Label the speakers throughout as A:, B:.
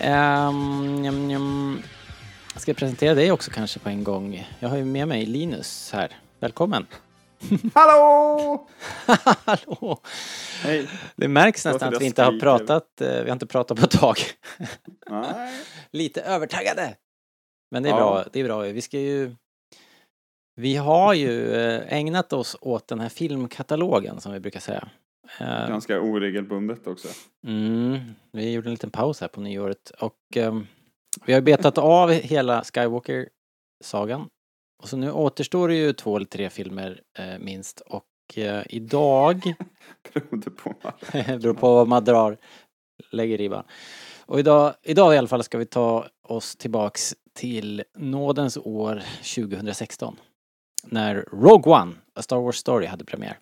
A: Um, jum, jum. Jag ska presentera dig också kanske på en gång. Jag har ju med mig Linus här. Välkommen!
B: Hallå!
A: Hallå!
B: Hej.
A: Det märks nästan att
B: jag
A: vi inte har pratat, eh, vi har inte pratat på ett tag. Lite övertaggade! Men det är
B: Ja.
A: bra, det är bra. Vi ska ju... Vi har ju eh, ägnat oss åt den här filmkatalogen som vi brukar säga. Eh,
B: Ganska oregelbundet också.
A: Mm, vi gjorde en liten paus här på nyåret och ehm, vi har betat av hela Skywalker-sagan. Och så nu återstår det ju två eller tre filmer eh, minst och eh, idag,
B: Beroende på.
A: det beror på vad man drar, lägger ribban. Och idag, idag i alla fall ska vi ta oss tillbaks till nådens år 2016. När Rogue One, A Star Wars Story, hade premiär.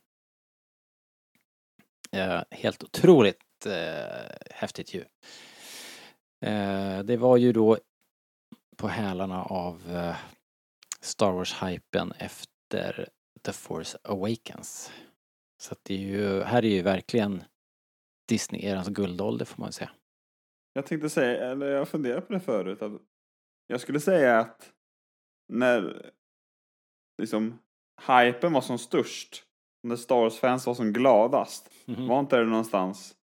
A: Eh, helt otroligt eh, häftigt ju. Eh, det var ju då på hälarna av eh, Star Wars-hypen efter The Force Awakens. Så att det är ju, här är ju verkligen Disney-erans guldålder får man säga.
B: Jag tänkte säga, eller jag funderade på det förut. Att jag skulle säga att när liksom hypen var som störst, när Star Wars-fans var som gladast,
A: Mhm.
B: var inte det någonstans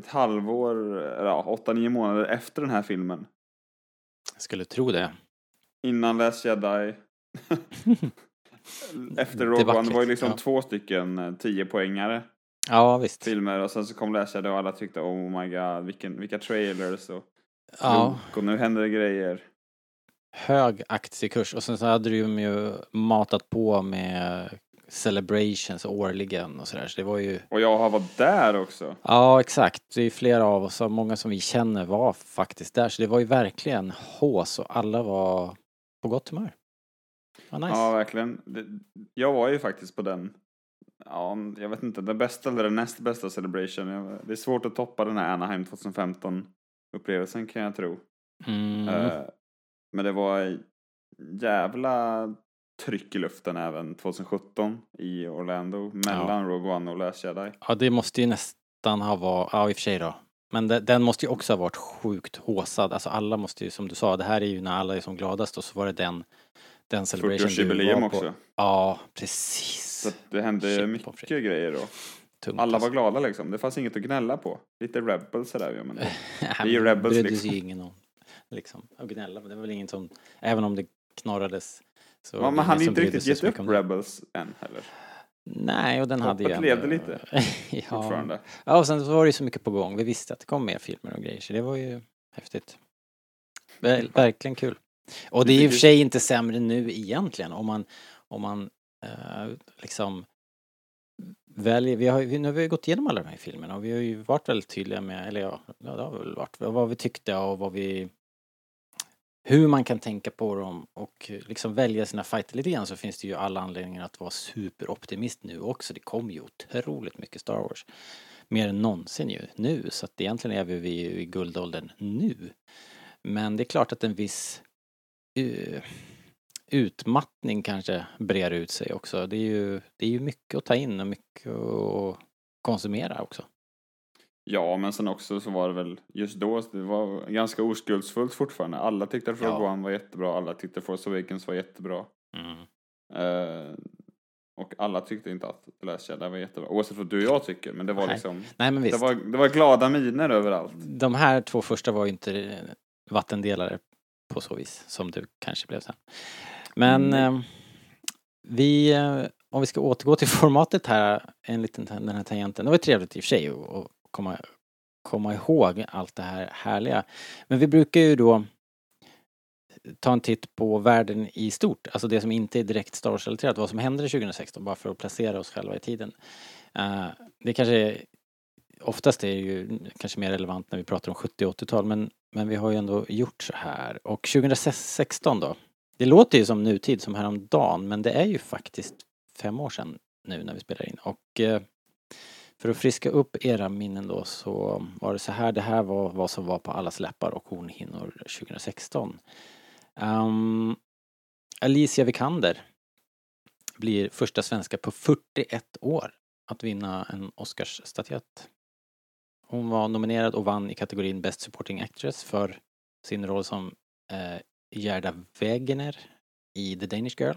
B: ett halvår, ja, åtta, nio månader efter den här filmen?
A: Jag skulle tro det.
B: Innan Last Jedi. Efter
A: Det
B: Rogue One, det var ju liksom
A: ja.
B: två stycken eh, tiopoängare.
A: Ja, visst.
B: filmer och sen så kom Last Jedi och alla tyckte oh my god vilken, vilka trailers och
A: Ja,
B: och nu händer det grejer.
A: hög aktiekurs och sen så hade de ju matat på med celebrations årligen och sådär så det var ju
B: Och jag har varit där också.
A: Ja, exakt. Det är flera av oss många som vi känner var faktiskt där. Så det var ju verkligen hås och alla var på gott humör. Vad nice.
B: Ja, verkligen. Jag var ju faktiskt på den, ja, jag vet inte, den bästa eller den näst bästa celebration. Det är svårt att toppa den här Anaheim 2015 upplevelsen kan jag tro.
A: Mm.
B: Eh, men det var jävla tryck i luften även 2017 i Orlando mellan Rogue One och Last Jedi.
A: Ja, det måste ju nästan ha varit, ja i och för sig då. Men det, den måste ju också ha varit sjukt håsad. Alltså alla måste ju, som du sa, det här är ju när alla är som gladast och så var det den, den celebration du
B: 40-årsjubileum
A: var på.
B: också.
A: Ja, precis.
B: Så att det hände
A: Shit,
B: mycket grejer då.
A: Tungt,
B: Alla
A: alltså.
B: var glada liksom. Det fanns inget att gnälla på. Lite rebels sådär ja, men det, är ju Rebels, liksom.
A: ju ingen om. Liksom, och gnälla, det var väl ingen som, även om det knorrades. Så
B: hade ju
A: som
B: inte riktigt gett upp rebels än heller.
A: Nej, och den hade ju
B: Hoppet levde lite.
A: ja.
B: Fortfarande.
A: ja, och sen så var det ju så mycket på gång. Vi visste att det kom mer filmer och grejer, så det var ju häftigt. Ver verkligen kul. Och det är i och för sig inte sämre nu egentligen om man, om man eh, liksom väljer, vi har, ju- nu har vi gått igenom alla de här filmerna och vi har ju varit väldigt tydliga med, eller ja, ja det har väl varit, vad vi tyckte och vad vi hur man kan tänka på dem och eh, liksom välja sina fighter lite grann så finns det ju alla anledningar att vara superoptimist nu också. Det kommer ju otroligt mycket Star Wars. Mer än någonsin ju nu så att egentligen är vi ju i guldåldern nu. Men det är klart att en viss uh, utmattning kanske brer ut sig också. Det är ju, det är ju mycket att ta in och mycket att konsumera också.
B: Ja, men sen också så var det väl just då, det var ganska oskuldsfullt fortfarande. Alla tyckte att Rogue
A: Ja.
B: One var jättebra, alla tyckte Force Awakens var jättebra.
A: Mm.
B: Eh, och alla tyckte inte att The Last Jedi var jättebra. Oavsett vad du och jag tycker, men det var
A: Nej.
B: liksom,
A: Nej men
B: det
A: visst.
B: var, det var glada miner överallt.
A: De här två första var ju inte eh, vattendelare på så vis som det kanske blev sen. Men
B: Mm.
A: eh, vi, om vi ska återgå till formatet här, en liten, den här tangenten. Det var trevligt i och för sig att att komma, komma ihåg allt det här härliga. Men vi brukar ju då ta en titt på världen i stort, alltså det som inte är direkt Star Wars-relaterat, vad som händer 2016, bara för att placera oss själva i tiden. Uh, det kanske är oftast är det ju kanske mer relevant när vi pratar om 70 och 80-tal men, men vi har ju ändå gjort så här. Och 2016 då? Det låter ju som nutid, som häromdagen, men det är ju faktiskt fem år sedan nu när vi spelar in. Och eh, för att friska upp era minnen då så var det så här, det här var vad som var på allas läppar och hornhinnor 2016. Um, Alicia Vikander blir första svenska på 41 år att vinna en Oscarsstatyett. Hon var nominerad och vann i kategorin Best Supporting Actress för sin roll som eh, Gerda Wegener i The Danish Girl.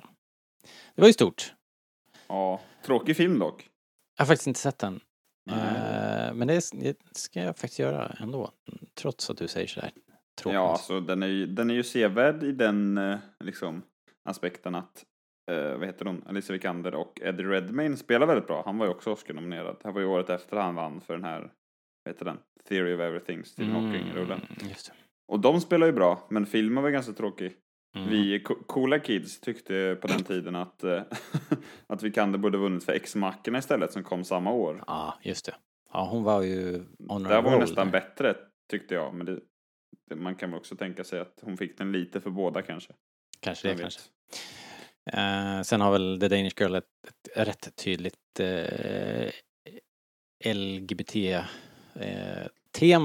A: Det var ju stort.
B: Ja, tråkig film dock.
A: Jag har faktiskt inte sett den. Eh, men det, ska jag faktiskt göra ändå, trots att du säger sådär
B: tråkigt. Ja, alltså den är ju, den är ju sevärd i den eh, liksom aspekten att eh, vad heter hon, Alicia Vikander och Eddie Redmayne spelar väldigt bra. Han var ju också Oscar-nominerad. Det här var ju året efter han vann för den här, vad heter den, Theory of Everything, Stephen mm, Hawking-rullen. Och de spelar ju bra, men filmen var ganska tråkig. Mm. Vi coola kids tyckte på den tiden att, eh, att Vikander borde vunnit för X-Mackorna istället som kom samma år.
A: Ja, just det. Ja, hon var ju
B: on Där var hon nästan bättre tyckte jag, men det, det, man kan väl också tänka sig att hon fick den lite för båda kanske.
A: Kanske det, kanske. Uh, sen har väl The Danish Girl ett, ett rätt tydligt eh, LGBT-tema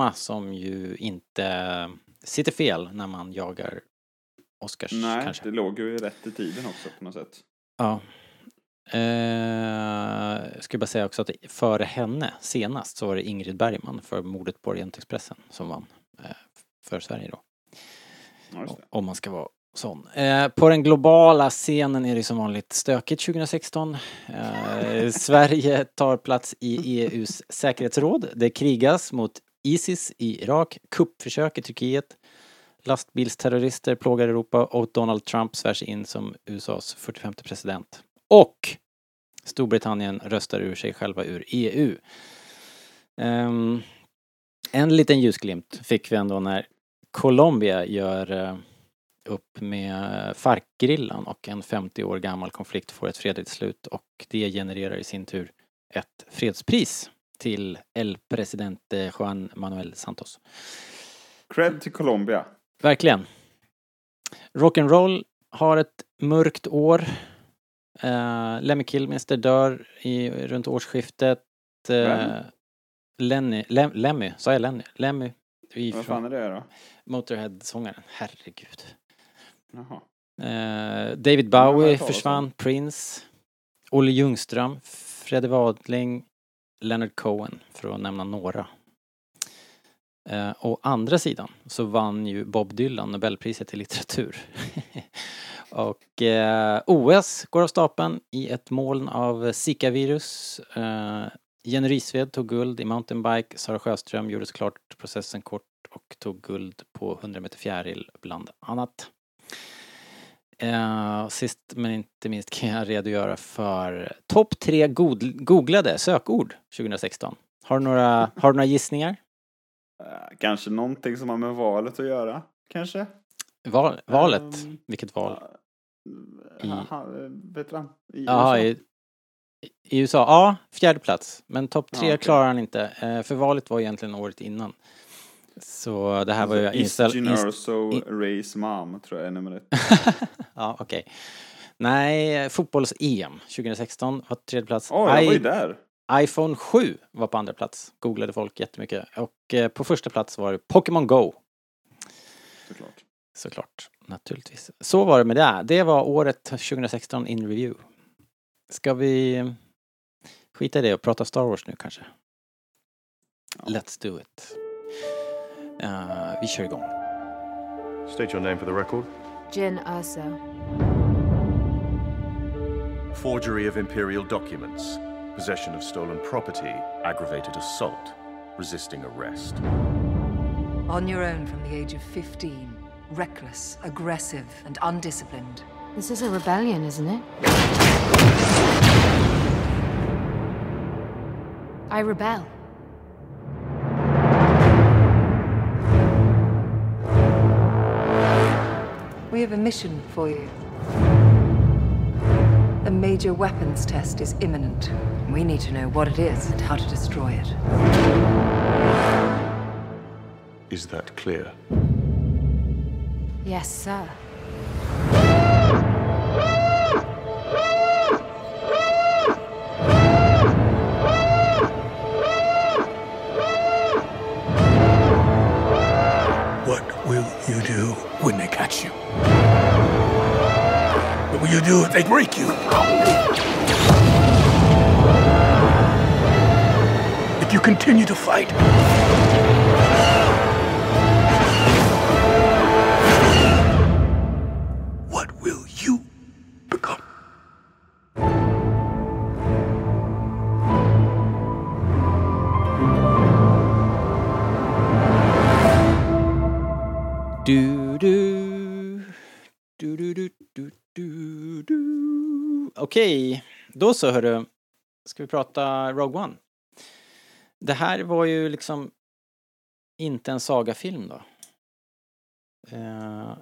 A: uh, som ju inte sitter fel när man jagar Oscars
B: Nej,
A: kanske.
B: det låg ju rätt i tiden också på något sätt.
A: Ja. Eh, jag skulle bara säga också att före henne senast så var det Ingrid Bergman för mordet på Orientexpressen som vann eh, för Sverige då. Ja, Om man ska vara sån. Eh, på den globala scenen är det som vanligt stökigt 2016. Eh, Sverige tar plats i EUs säkerhetsråd. Det krigas mot Isis i Irak, kuppförsök i Turkiet, lastbilsterrorister plågar Europa och Donald Trump svärs in som USAs 45 president. Och Storbritannien röstar ur sig själva ur EU. Um, ehm, en liten ljusglimt fick vi ändå när Colombia gör uh, upp med Farcgerillan och en 50 år gammal konflikt får ett fredligt slut och det genererar i sin tur ett fredspris till El Presidente Juan Manuel Santos.
B: Cred till Colombia.
A: Verkligen. Rock'n'roll har ett mörkt år. Uh, Lemmy Kilmister dör i, runt årsskiftet. Uh, Lenny, Lem, Lemmy, sa jag Lenny? Lemmy.
B: Vad fan är det då?
A: Motorhead-sångaren, herregud. Jaha. Uh, David Bowie försvann, Prince, Olle Ljungström, Fredde Wadling, Leonard Cohen, för att nämna några. Eh, å andra sidan så vann ju Bob Dylan Nobelpriset i litteratur. och eh, OS går av stapeln i ett moln av Zika-virus. Eh, Jenny Rysved tog guld i mountainbike, Sara Sjöström gjorde såklart processen kort och tog guld på 100 meter fjäril bland annat. Eh, sist men inte minst kan jag redogöra för topp tre googlade sökord 2016. Har du några, har du några gissningar?
B: Uh, kanske någonting som har med valet att göra, kanske?
A: Val, valet? Um, Vilket val?
B: I... Vet du
A: I Aha, USA? I, I USA? Ja, fjärde plats. Men topp tre ja, okay. klarar han inte. Uh, för valet var egentligen året innan. Så det här var ju...
B: Alltså, East Generoso Race Mom, tror jag är nummer ett.
A: ja, okej. Okay. Nej, fotbolls-EM 2016 var tredje plats.
B: Åh, oh, jag var ju där
A: iPhone 7 var på andra plats, googlade folk jättemycket. Och eh, på första plats var det Pokémon Go.
B: Såklart.
A: Såklart, naturligtvis. Så var det med det. Det var året 2016 in review. Ska vi skita i det och prata Star Wars nu kanske? Ja. Let's do it. Uh, vi kör igång.
C: State your name for the record.
D: Jin Urso.
C: Forgery of Imperial documents. Possession of stolen property, aggravated assault, resisting arrest.
D: On your own from the age of 15, reckless, aggressive, and undisciplined.
E: This is a rebellion, isn't it? I rebel.
D: We have a mission for you. A major weapons test is imminent. We need to know what it is and how to destroy it.
C: Is that clear?
E: Yes, sir.
F: What will you do when they catch you? What will you do if they break you? You continue to fight? What will you become?
A: Du, du, du, du, du, du, du, du. Okej, då så hörru. Ska vi prata Rogue One? Det här var ju liksom inte en sagafilm då. Eh,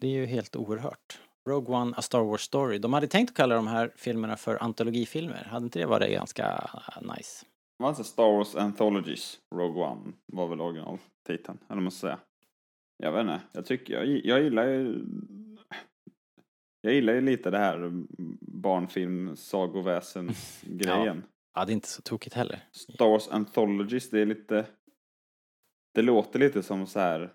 A: det är ju helt oerhört. Rogue One, A Star Wars Story. De hade tänkt att kalla de här filmerna för antologifilmer. Hade inte det varit ganska nice?
B: Det var alltså Star Wars Anthologies, Rogue One, var väl originaltiteln, eller man ska säga. Jag vet inte, jag tycker, jag, jag gillar ju... Jag gillar ju lite det här barnfilm, sagoväsen-grejen.
A: Ja, det är inte så tokigt heller.
B: Star Wars Anthologies, det är lite... Det låter lite som så här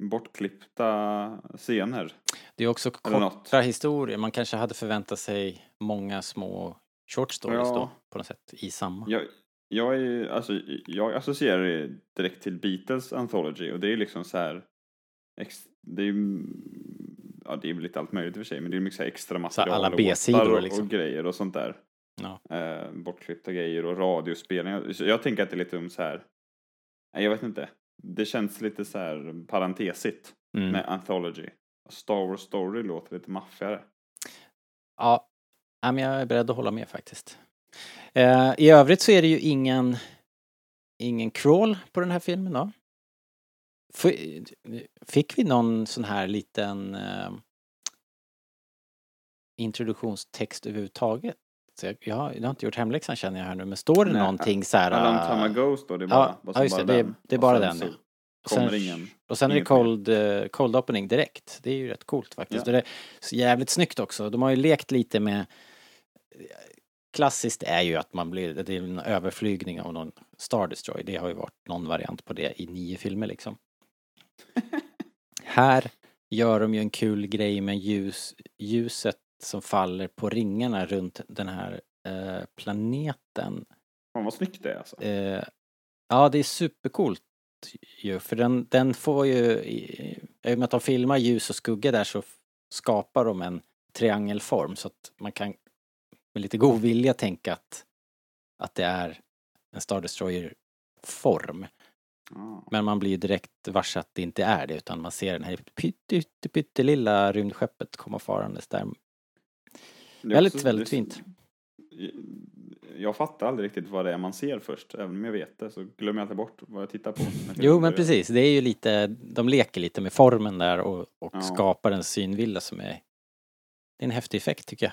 B: bortklippta scener.
A: Det är också korta historier. Man kanske hade förväntat sig många små short stories
B: Ja.
A: då, på något sätt, i samma.
B: Jag, jag, är, alltså, jag associerar det direkt till Beatles Anthology och det är liksom så här... Ex, det är. Ja, det är väl lite allt möjligt i och för sig, men det är mycket så här extra material.
A: alla B-sidor
B: låtar och,
A: liksom.
B: och grejer och sånt där.
A: Ja.
B: Eh, bortklippta grejer och radiospelningar. Så jag tänker att det är lite om så här... Jag vet inte. Det känns lite så här parentesigt
A: Mm.
B: med Anthology. Star Wars Story låter lite maffigare.
A: Ja, men jag är beredd att hålla med faktiskt. Eh, I övrigt så är det ju ingen, ingen crawl på den här filmen då. Fick vi någon sån här liten eh, introduktionstext överhuvudtaget? Så jag, jag, har, inte gjort hemläxan känner jag här nu, men står det
B: Nej,
A: någonting så här...
B: Alan
A: eh,
B: Tama står det bara.
A: Ja, just
B: bara
A: det,
B: den.
A: det är bara den
B: så.
A: Och sen,
B: ingen...
A: och sen är det cold, eh, cold opening direkt. Det är ju rätt coolt faktiskt.
B: Ja.
A: Det är så jävligt snyggt också. De har ju lekt lite med Klassiskt är ju att man blir, det är en överflygning av någon Star Destroy. Det har ju varit någon variant på det i nio filmer liksom. Här gör de ju en kul grej med ljus, ljuset som faller på ringarna runt den här eh, planeten.
B: Fan vad snyggt det är alltså.
A: Eh, ja, det är supercoolt ju, för den, den får ju, i och med att de filmar ljus och skugga där så skapar de en triangelform så att man kan med lite god vilja tänka att, att det är en Star Destroyer-form.
B: Ja.
A: Men man blir ju direkt varse att det inte är det utan man ser den här pytte, pyttelilla rymdskeppet komma farandes där. Väldigt,
B: också-
A: väldigt fint.
B: Jag fattar aldrig riktigt vad det är man ser först. Även om jag vet det så glömmer jag inte bort vad jag tittar på.
A: Jo men precis, det är ju lite, de leker lite med formen där och, och
B: Ja.
A: skapar en synvilla som är, det är en häftig effekt tycker jag.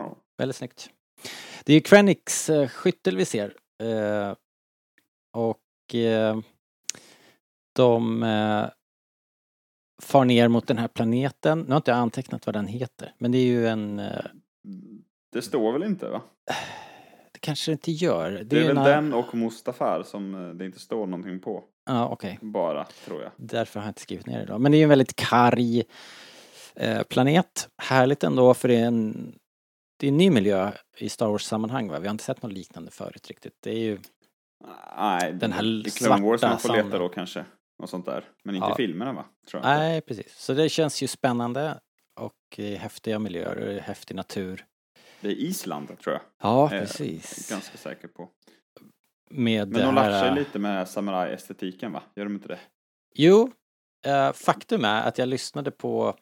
B: Ja.
A: Väldigt snyggt. Det är ju Krennics eh, skyttel vi ser. Eh, och eh, de far ner mot den här planeten. Nu har inte jag antecknat vad den heter, men det är ju en... Eh,
B: Det står väl inte va?
A: det kanske det inte gör. Det,
B: Det är
A: ju
B: väl
A: en-
B: den och Mustafar som eh, det inte står någonting på.
A: Ja, okej.
B: Bara, tror jag.
A: Därför har jag inte skrivit ner det då. Men det är ju en väldigt karg eh, planet. Härligt ändå för det är en, det är en ny miljö i Star Wars-sammanhang va? Vi har inte sett något liknande förut riktigt. Det är ju,
B: Nej,
A: Den här
B: det är Clone Wars man får leta då kanske. Och sånt där. Men inte
A: Ja.
B: filmerna va?
A: Nej precis. Så det känns ju spännande och eh, häftiga miljöer och häftig natur.
B: Det är Island tror jag.
A: Ja,
B: Jag är
A: precis.
B: ganska säker på.
A: Med
B: Men de
A: här...
B: lattjar ju lite med samuraj-estetiken va? Gör de inte det?
A: Jo, eh, faktum är att jag lyssnade på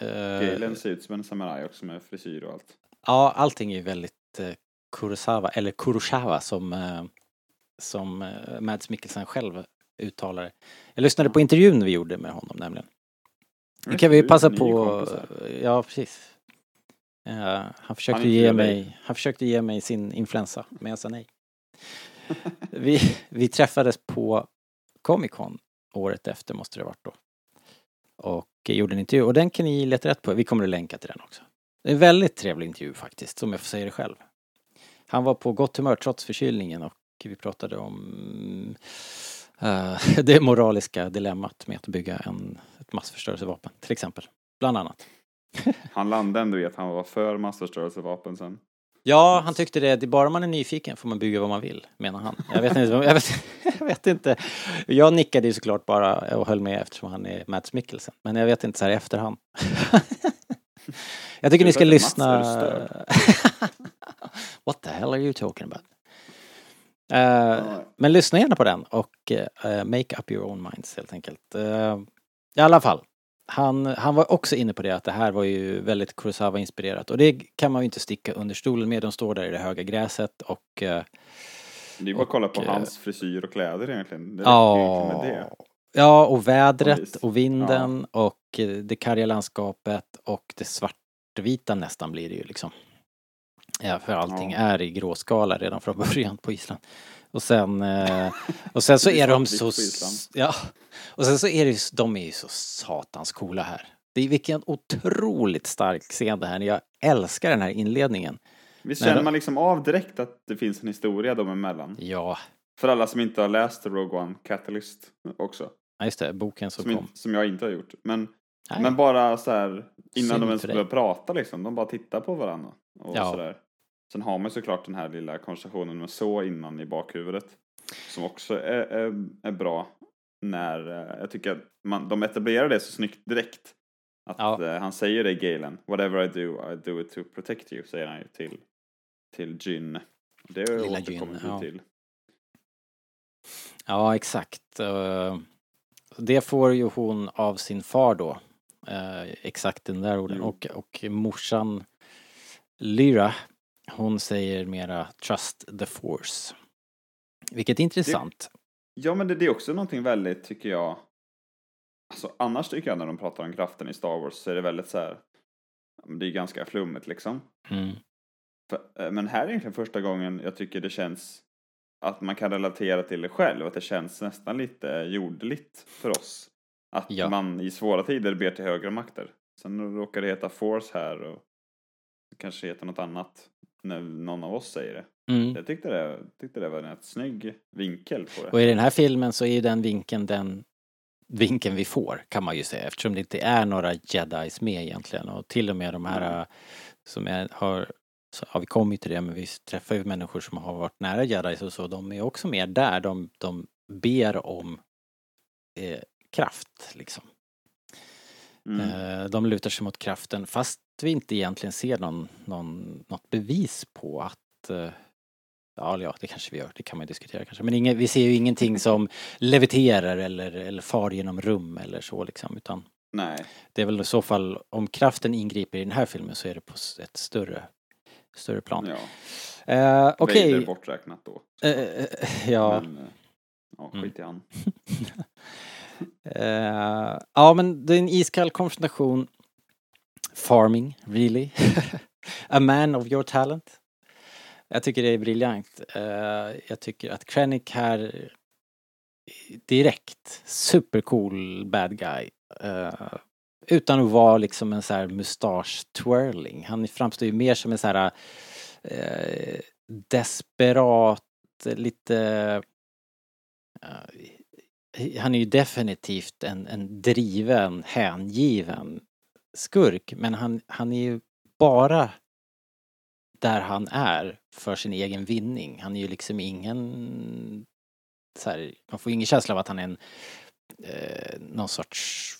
A: eh,
B: Galen ser ut som en samuraj också med frisyr och allt.
A: Ja, allting är ju väldigt eh, Kurosawa, eller Kurosawa som, eh, som eh, Mads Mikkelsen själv uttalar det. Jag lyssnade på intervjun vi gjorde med honom nämligen. Det kan vi passa på, ja precis. Eh, han, försökte
B: Han
A: ge
B: dig.
A: mig, han försökte ge mig sin influensa, men jag sa nej. vi, vi träffades på Comic Con året efter måste det ha varit då. Och gjorde en intervju och den kan ni leta rätt på. Vi kommer att länka till den också. Det är en väldigt trevlig intervju faktiskt, om jag får säga det själv. Han var på gott humör trots förkylningen och vi pratade om eh, det moraliska dilemmat med att bygga en, ett massförstörelsevapen, till exempel. Bland annat.
B: Han landade ändå i att han var för massförstörelsevapen sen.
A: Ja, han tyckte det. det. Bara man är nyfiken får man bygga vad man vill, menar han. Jag vet inte. Jag vet, jag vet inte. Jag nickade ju såklart bara och höll med eftersom han är Mads Mikkelsen. Men jag vet inte så här i efterhand. jag tycker ni ska lyssna.
B: Mats
A: What the hell are you talking about? Eh, men lyssna gärna på den och eh, make up your own minds helt enkelt. Eh, I alla fall. Han, han var också inne på det att det här var ju väldigt Kurosawa-inspirerat och det kan man ju inte sticka under stolen med. De står där i det höga gräset och
B: Det är bara att kolla på
A: Och,
B: hans frisyr och kläder egentligen. Det inte med det.
A: Ja, ja och
B: Och
A: vädret och vinden och eh, det karga landskapet och det svartvita nästan blir det ju liksom. Ja, för allting
B: Ja.
A: är i gråskala redan från början på Island. Och sen, eh, och sen så
B: är
A: de så... Ja, och sen så är det de är ju så satans coola här. Det är vilken otroligt stark scen det här. Jag älskar den här inledningen.
B: Visst känner man liksom av direkt att det finns en historia dem emellan?
A: Ja,
B: För alla som inte har läst Rogue One Catalyst också.
A: ja, just det, boken som
B: Som,
A: kom.
B: in, som jag inte har gjort. Men,
A: Nej.
B: men bara så här innan
A: Synd
B: de ens börjar prata liksom. De bara tittar på varandra. Och
A: Ja.
B: sådär. Sen har man såklart den här lilla konversationen med så innan i bakhuvudet. Som också är, är, är bra. När eh, jag tycker att man, de etablerar det så snyggt direkt. Att
A: Ja.
B: eh, han säger det i Galen. Whatever I do, I do it to protect you. Säger han ju till, till Jyn. Det
A: Lilla
B: återkommer vi
A: ja.
B: till.
A: Ja, exakt. Eh, Det får ju hon av sin far då. Exakt den där orden.
B: Jo.
A: Och, och morsan Lyra, hon säger mera trust the force. Vilket är intressant.
B: Ja, men det, det är också någonting väldigt, tycker jag. Alltså annars tycker jag när de pratar om kraften i Star Wars så är det väldigt så här. Det är ganska flummigt liksom.
A: Mm.
B: För, eh, men här är egentligen första gången jag tycker det känns att man kan relatera till det själv. Att det känns nästan lite jordligt för oss. Att
A: Ja.
B: man i svåra tider ber till högre makter. Sen råkar det heta Force här och det kanske heter något annat när någon av oss säger det.
A: Mm.
B: Jag tyckte det, tyckte det var en rätt snygg vinkel på det.
A: Och i den här filmen så är ju den vinkeln den vinkeln vi får kan man ju säga eftersom det inte är några jedis med egentligen och till och med de här äh, som är, har så har vi kommit till det men vi träffar ju människor som har varit nära jedis och så de är också mer där de, de ber om eh, kraft liksom.
B: Mm.
A: Eh, de lutar sig mot kraften fast vi inte egentligen ser någon, någon, något bevis på att eh, Ja, ja, det kanske vi gör. Det kan man diskutera kanske. Men inge, vi ser ju ingenting som leviterar eller, eller far genom rum eller så liksom. Utan
B: Nej.
A: det är väl i så fall, om kraften ingriper i den här filmen så är det på ett större, större plan.
B: Ja.
A: Eh, Okej.
B: Vader borträknat då.
A: Eh, eh, ja.
B: Men, eh, ja,
A: Mm.
B: skit i han.
A: Eh, ja, men det är en iskall konfrontation. Farming, really? A man of your talent. Jag tycker det är briljant. Eh, jag tycker att Krennic här eh, direkt, supercool bad guy. Eh, utan att vara liksom en så här mustasch twirling. Han framstår ju mer som en så här desperat, lite han är ju definitivt en, en driven, hängiven skurk men han, han är ju bara där han är för sin egen vinning. Han är ju liksom ingen så här, man får ingen känsla av att han är en eh, någon sorts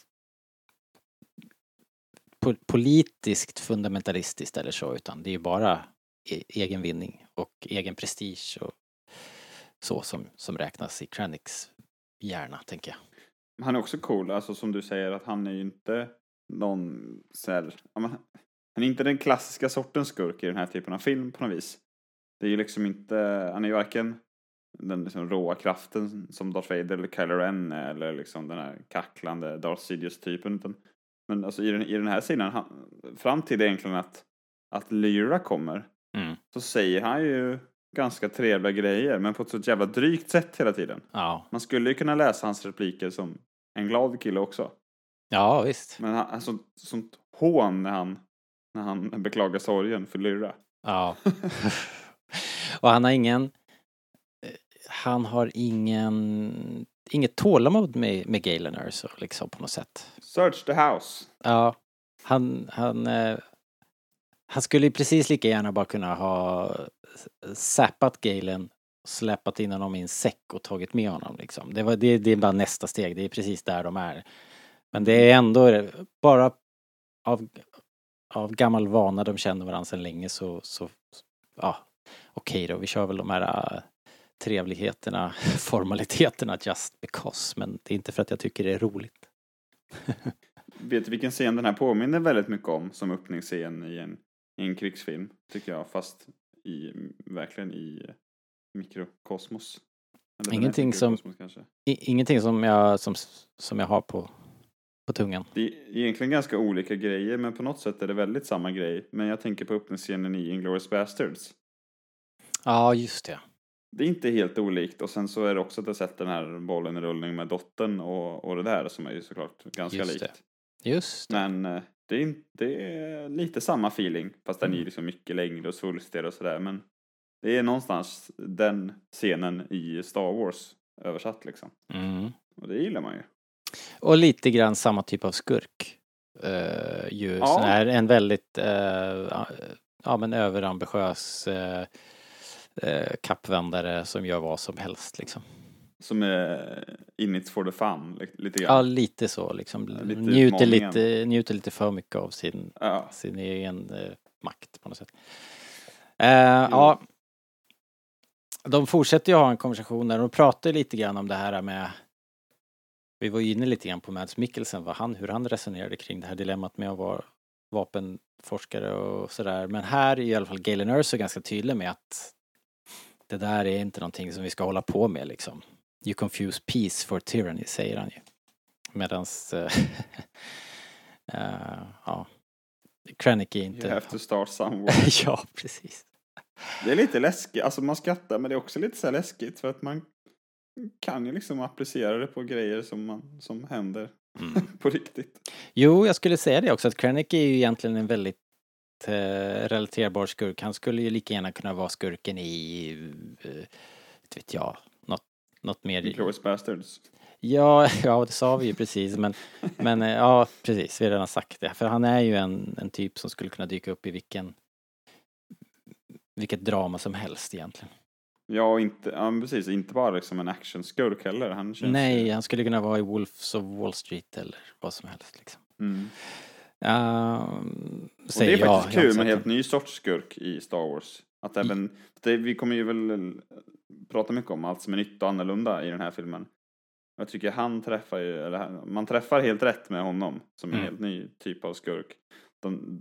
A: po- politiskt fundamentalistiskt eller så utan det är ju bara e- egen vinning och egen prestige och så som, som räknas i Krennics hjärna tänker jag.
B: Han är också cool, alltså som du säger att han är ju inte någon så här, ja, men, han är inte den klassiska sortens skurk i den här typen av film på något vis. Det är ju liksom inte, han är ju varken den liksom råa kraften som Darth Vader eller Kylo Ren är, eller liksom den här kacklande Darth Sidious typen utan men alltså i den, i den här scenen, han, fram till det egentligen att att Lyra kommer
A: Mm.
B: så säger han ju ganska trevliga grejer men på ett så jävla drygt sätt hela tiden.
A: Ja,
B: Man skulle ju kunna läsa hans repliker som en glad kille också.
A: Ja visst.
B: Men han, alltså, sånt hån när han, när han beklagar sorgen för Lyra.
A: Ja. Och han har ingen... eh, Han har ingen... Inget tålamod med, med Galen Erso liksom på något sätt.
B: Search the house.
A: Ja. Han, han... eh, Han skulle ju precis lika gärna bara kunna ha zappat Galen, släpat in honom i en säck och tagit med honom liksom. Det, var, det, det är bara nästa steg, det är precis där de är. Men det är ändå bara av, av gammal vana, de känner varandra sedan länge så, så ja, okej då, vi kör väl de här äh, trevligheterna, formaliteterna just because, men det är inte för att jag tycker det är roligt.
B: Vet du vilken scen den här påminner väldigt mycket om som öppningsscen i en, i en krigsfilm? Tycker jag, fast i, verkligen i mikrokosmos. Eller
A: Ingenting som-
B: mikrokosmos.
A: I, ingenting som jag, som, som jag har på, på tungan.
B: Det är egentligen ganska olika grejer men på något sätt är det väldigt samma grej. Men jag tänker på öppningsscenen i Inglourious Basterds.
A: Ja, just det.
B: Det är inte helt olikt och sen så är det också att jag sett den här bollen i rullning med dottern och, och det där som är ju såklart ganska
A: Just
B: likt.
A: det. Just det.
B: Men eh, det är, inte, det är lite samma feeling fast den är
A: Mm.
B: liksom mycket längre och svulstigare och sådär men det är någonstans den scenen i Star Wars översatt liksom.
A: Mm.
B: Och det gillar man ju.
A: Och lite grann samma typ av skurk. Uh, ju
B: Ja.
A: sån här, en väldigt, eh, ja men överambitiös uh, kappvändare som gör vad som helst liksom.
B: Som är in it for the fun li- lite
A: Ja,
B: grann.
A: lite så liksom.
B: Ja, lite
A: njuter, lite, njuter lite för mycket av sin,
B: Ja.
A: sin egen makt på något sätt. Ja. De fortsätter ju ha en konversation där de pratar lite grann om det här med vi var ju inne lite grann på Mads Mikkelsen, vad han, hur han resonerade kring det här dilemmat med att vara vapenforskare och sådär. Men här är i alla fall Galen Erso ganska tydlig med att det där är inte någonting som vi ska hålla på med liksom. You confuse peace for tyranny, säger han ju. Medans, eh, ja, Krennic är
B: You
A: inte...
B: have to start somewhere.
A: ja, precis.
B: Det är lite läskigt, alltså man skrattar men det är också lite så här läskigt för att man kan ju liksom applicera det på grejer som, man, som händer
A: Mm.
B: på riktigt.
A: Jo, jag skulle säga det också att Krennic är ju egentligen en väldigt eh, relaterbar skurk. Han skulle ju lika gärna kunna vara skurken i, eh, inte vet jag, något, något mer...
B: Inglourious Basterds.
A: Ja, ja, det sa vi ju precis, men, men eh, ja, precis, vi har redan sagt det. För han är ju en, en typ som skulle kunna dyka upp i vilken, vilket drama som helst egentligen.
B: Ja, inte, ja precis, inte bara liksom en actionskurk heller. Han känns
A: Nej,
B: ju,
A: han skulle kunna vara i Wolves of Wall Street eller vad som helst liksom.
B: mm.
A: Ehm,
B: Och det är
A: jag,
B: faktiskt kul
A: inte
B: med en helt ny sorts skurk i Star Wars. Att även, det, vi kommer ju väl prata mycket om allt som är nytt och annorlunda i den här filmen. Jag tycker han träffar ju, eller man träffar helt rätt med honom som en
A: Mm.
B: helt ny typ av skurk. De,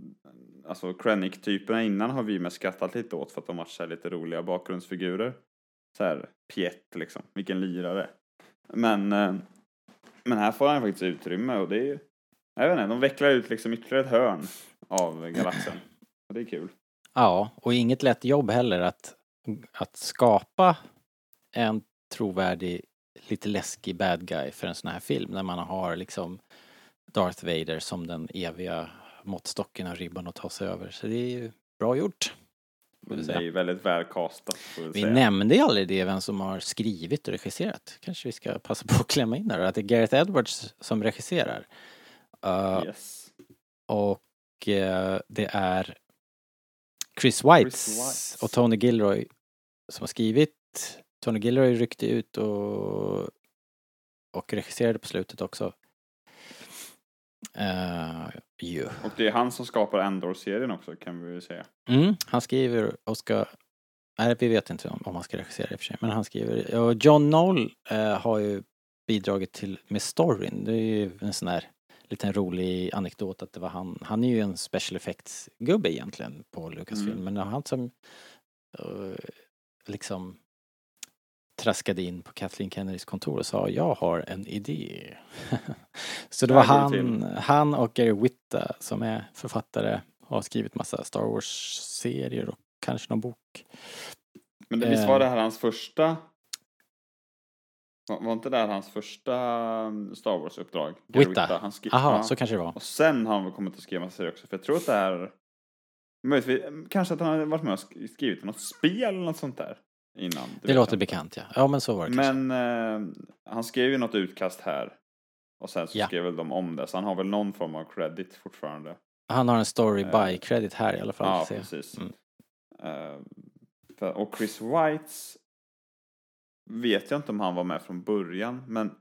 B: alltså Krennic-typerna innan har vi mest skrattat lite åt för att de varit så här lite roliga bakgrundsfigurer. Så här Piet liksom, vilken lirare. Men, eh, men här får han faktiskt utrymme och det är ju, jag vet inte, de vecklar ut liksom ytterligare ett hörn av galaxen. Och det är kul.
A: Ja, och inget lätt jobb heller att, att skapa en trovärdig, lite läskig bad guy för en sån här film när man har liksom Darth Vader som den eviga måttstocken och ribban att ta sig över. Så det är ju bra gjort.
B: Men det är ju väldigt väl castat
A: vi
B: säga.
A: nämnde ju aldrig det, vem som har skrivit och regisserat. Kanske vi ska passa på att klämma in där, att det är Gareth Edwards som regisserar. Uh,
B: Yes.
A: och eh, det är Chris Weitz,
B: Weitz.
A: och Tony Gilroy som har skrivit. Tony Gilroy ryckte ut och, och regisserade på slutet också. Uh, ju.
B: Och det är han som skapar Andor-serien också kan vi ju säga.
A: Mm, han skriver och ska... Nej, vi vet inte om, om han ska regissera i och för sig, men han skriver. Och John Knoll eh, har ju bidragit till med storyn. Det är ju en sån här liten rolig anekdot att det var han. Han är ju en special effects-gubbe egentligen på Lucasfilm,
B: Mm.
A: men det var han som eh, liksom traskade in på Kathleen Kennedys kontor och sa jag har en idé. Så det var han, han och Gary Whitta som är författare har skrivit massa Star Wars-serier och kanske någon bok.
B: Men det, visst
A: Eh.
B: var det här hans första... Var, var inte det här hans första um, Star Wars-uppdrag?
A: Witta?
B: Han skri-
A: Aha,
B: ja.
A: så kanske det var.
B: Och sen har han väl kommit att skriva serier också. För jag tror att det här... Möjligtvis, kanske att han har varit med och sk- skrivit något spel eller något sånt där. Innan.
A: Det
B: vet
A: låter
B: jag
A: bekant ja. Ja men så var det.
B: Men eh, han skrev ju något utkast här. Och sen så
A: Ja.
B: skrev väl de om det. Så han har väl någon form av credit fortfarande.
A: Han har en story
B: Eh.
A: by credit här i alla fall.
B: Ja, precis.
A: Mm.
B: Eh, för, och Chris Whites vet jag inte om han var med från början, men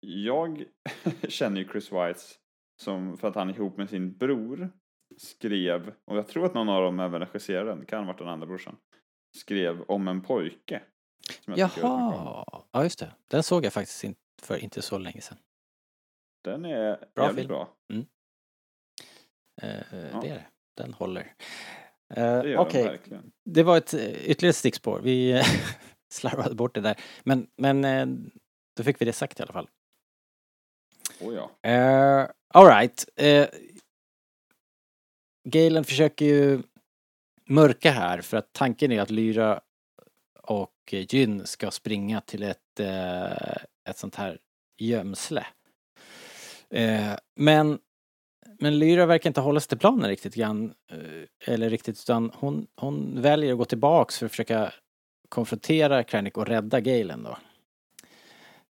B: jag känner ju Chris Whites som, för att han ihop med sin bror skrev, och jag tror att någon av dem även regisserade den, kan ha varit den andra brorsan, skrev om en pojke.
A: Jaha, ja just det. Den såg jag faktiskt inte för inte så länge sedan.
B: Den är
A: Bra
B: jävligt
A: film.
B: bra.
A: Eh,
B: Ja.
A: Det är det. Den håller. Eh, Okej,
B: verkligen.
A: det var ett eh, ytterligare stickspår. Vi eh, slarvade bort det där. Men, men eh, då fick vi det sagt i alla fall.
B: Oh, ja.
A: Uh, Alright. Uh, Galen försöker ju mörka här för att tanken är att Lyra och Gyn ska springa till ett, eh, ett sånt här gömsle. Eh, men, men Lyra verkar inte hålla sig till planen riktigt grann. eh, eller riktigt utan hon, hon väljer att gå tillbaks för att försöka konfrontera Krennic och rädda Galen då.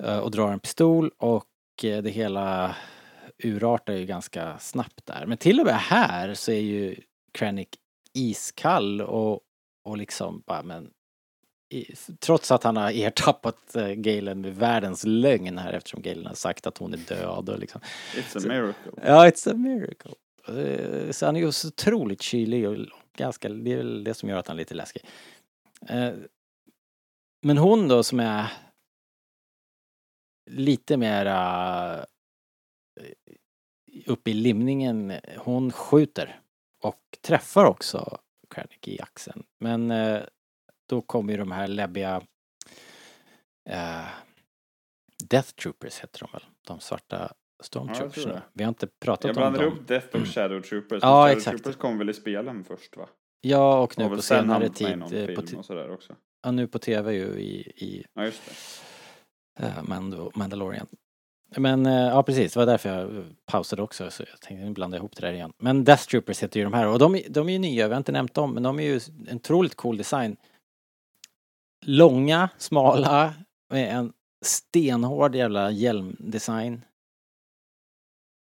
A: Eh, och drar en pistol och eh, det hela urartar ju ganska snabbt där. Men till och med här så är ju Krennic iskall och, och liksom bara men i, trots att han har ertappat uh, Galen med världens lögn här eftersom Galen har sagt att hon är död och liksom.
B: It's a miracle.
A: Ja, it's a miracle. Eh, Så han är ju så otroligt kylig och ganska, det är väl det som gör att han är lite läskig. Eh, Men hon då som är lite mera eh, uppe i limningen, hon skjuter och träffar också Krennic i axeln. Men eh, då kommer ju de här läbbiga eh, Death Troopers heter de väl? De svarta Stormtroopersarna.
B: det.
A: Vi har inte pratat
B: Jag
A: om
B: blandar
A: dem.
B: ihop Death och Shadow Troopers.
A: Ja,
B: Shadow
A: exakt.
B: Troopers kom väl i spelen först va?
A: Ja, och nu
B: Och väl
A: på
B: sen
A: senare tid. eh, På,
B: och
A: ja, nu på tv ju i, i
B: Ja, just det.
A: uh, Mandalorian. Men eh, ja, precis. Det var därför jag eh, pausade också. Så jag tänkte nu blandar jag ihop det där igen. Men Death Troopers heter ju de här. Och de, är- de är ju nya, vi har inte nämnt dem. Men de är ju en otroligt cool design. Långa, smala, med en stenhård jävla hjälmdesign.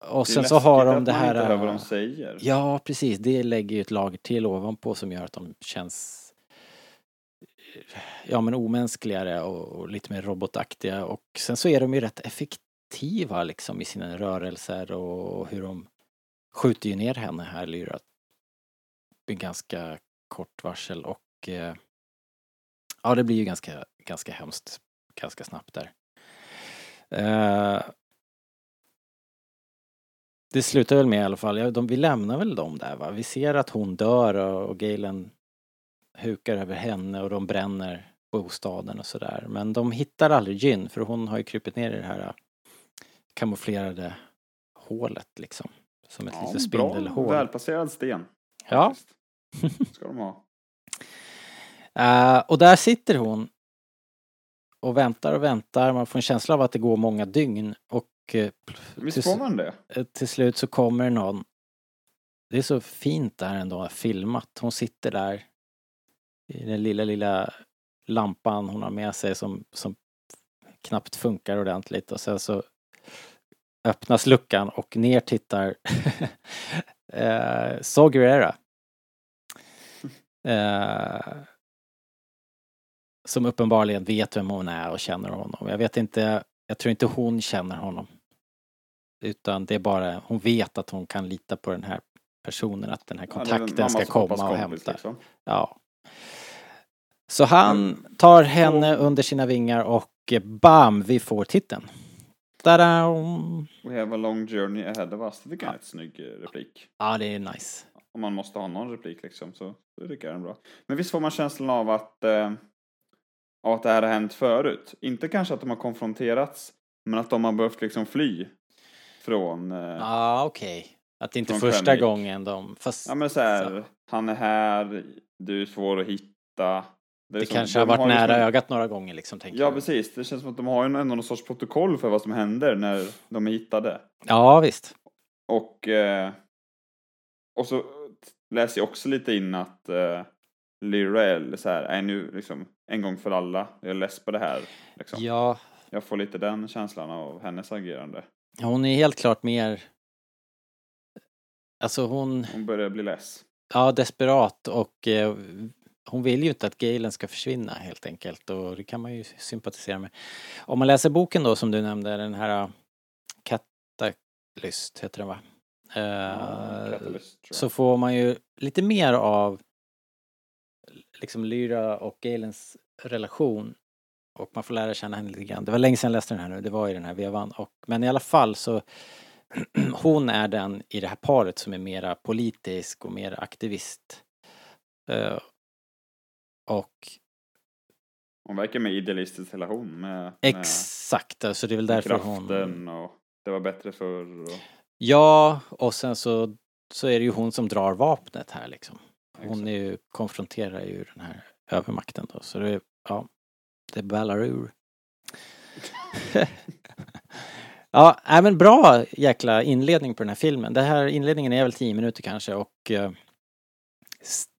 A: Och
B: Det är
A: sen så har de det här...
B: inte hör vad de
A: eh,
B: säger.
A: Ja, precis. Det lägger ju ett lager till ovanpå som gör att de känns ja men omänskligare och, och lite mer robotaktiga och sen så är de ju rätt effektiva liksom i sina rörelser och hur de skjuter ju ner henne här Lyra med ganska kort varsel och eh, ja det blir ju ganska, ganska hemskt ganska snabbt där. Eh, det slutar väl med i alla fall, ja, de, vi lämnar väl dem där va? Vi ser att hon dör och, och Galen hukar över henne och de bränner bostaden och sådär. Men de hittar aldrig Gyn för hon har ju krupit ner i det här kamouflerade hålet liksom. Som ett
B: Ja,
A: litet
B: bra,
A: spindelhål.
B: välplacerad sten.
A: Ja.
B: Ska de ha.
A: Eh, och där sitter hon och väntar och väntar. Man får en känsla av att det går många dygn och eh,
B: Visst
A: till,
B: får man det?
A: eh, till slut så kommer någon. Det är så fint där ändå filmat. Hon sitter där i den lilla, lilla lampan hon har med sig som, som knappt funkar ordentligt och sen så öppnas luckan och ner tittar eh, Saw Gerrera. Eh, som uppenbarligen vet vem hon är och känner honom. Jag vet inte, jag tror inte hon känner honom. Utan det är bara, hon vet att hon kan lita på den här personen, att den här
B: Ja,
A: kontakten ska
B: och pappas
A: komma och
B: kompis,
A: hämta.
B: liksom.
A: Ja. Så han tar henne under sina vingar och eh, bam, vi får titeln. Tada!
B: We have a long journey ahead of us. Det tycker jag är en snygg eh, replik.
A: Ja, det är nice.
B: Om man måste ha någon replik liksom så, så tycker jag den är bra. Men visst får man känslan av att, eh, av att det här har hänt förut. Inte kanske att de har konfronterats, men att de har behövt liksom fly från... Eh,
A: Ja, okej. Att det inte
B: Från
A: första
B: Krennic.
A: gången de... Fast
B: Ja men så här,
A: Så.
B: han är här, du är svår att hitta.
A: Det
B: som-
A: kanske har varit
B: ju
A: nära
B: som-
A: ögat några gånger liksom. Tänker
B: Ja
A: jag.
B: precis, det känns som att de har ändå någon sorts protokoll för vad som händer när de är hittade.
A: Ja, visst.
B: Och, eh, och så läser jag också lite in att eh, Lyrell så här, är nu liksom en gång för alla, jag är less på det här. Liksom.
A: Ja,
B: Jag får lite den känslan av hennes agerande.
A: hon är helt klart mer... Alltså hon...
B: Hon börjar bli less.
A: Ja, desperat och eh, hon vill ju inte att Galen ska försvinna helt enkelt och det kan man ju sympatisera med. Om man läser boken då som du nämnde, den här uh, Katalyst heter den va? Eh,
B: Catalyst, tror jag.
A: så får man ju lite mer av liksom Lyra och Galens relation och man får lära känna henne lite grann. Det var länge sedan jag läste den här nu, det var i den här vevan. Och, men i alla fall så hon är den i det här paret som är mera politisk och mer aktivist. Och
B: Hon verkar med idealistisk relation med, med,
A: exakt, så det är väl
B: med
A: därför hon...
B: kraften och det var bättre förr. Och,
A: Ja, och sen så, så är det ju hon som drar vapnet här liksom. Hon är ju, konfronterar ju den här övermakten då, så det, ja, det ballar ur. ja, nej men bra jäkla inledning på den här filmen. Den här inledningen är väl tio minuter kanske och eh,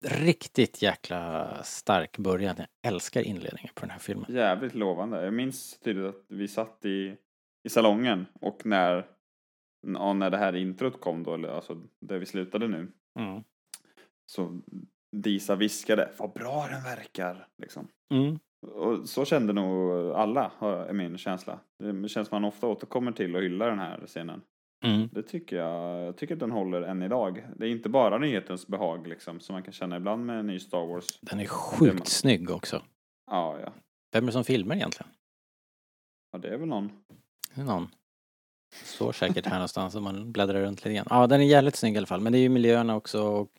A: riktigt jäkla stark början. Jag älskar inledningen på den här filmen.
B: Jävligt lovande. Jag minns tydligt att vi satt i, i salongen och när, ja, när det här introt kom då, eller alltså där vi slutade nu,
A: Mm.
B: så Disa viskade vad bra den verkar. Liksom.
A: Mm.
B: Och så kände nog alla, är min känsla. Det känns man ofta återkommer till och hyllar den här scenen.
A: Mm.
B: Det tycker jag. Jag tycker att den håller än idag. Det är inte bara nyhetens behag liksom, som man kan känna ibland med en ny Star Wars.
A: Den är sjukt
B: man-
A: snygg också.
B: Ja, ja.
A: Vem är det som filmar egentligen?
B: Ja, det är väl någon.
A: Det är någon. Står säkert här någonstans om man bläddrar runt lite grann. Ja, den är jävligt snygg i alla fall. Men det är ju miljöerna också och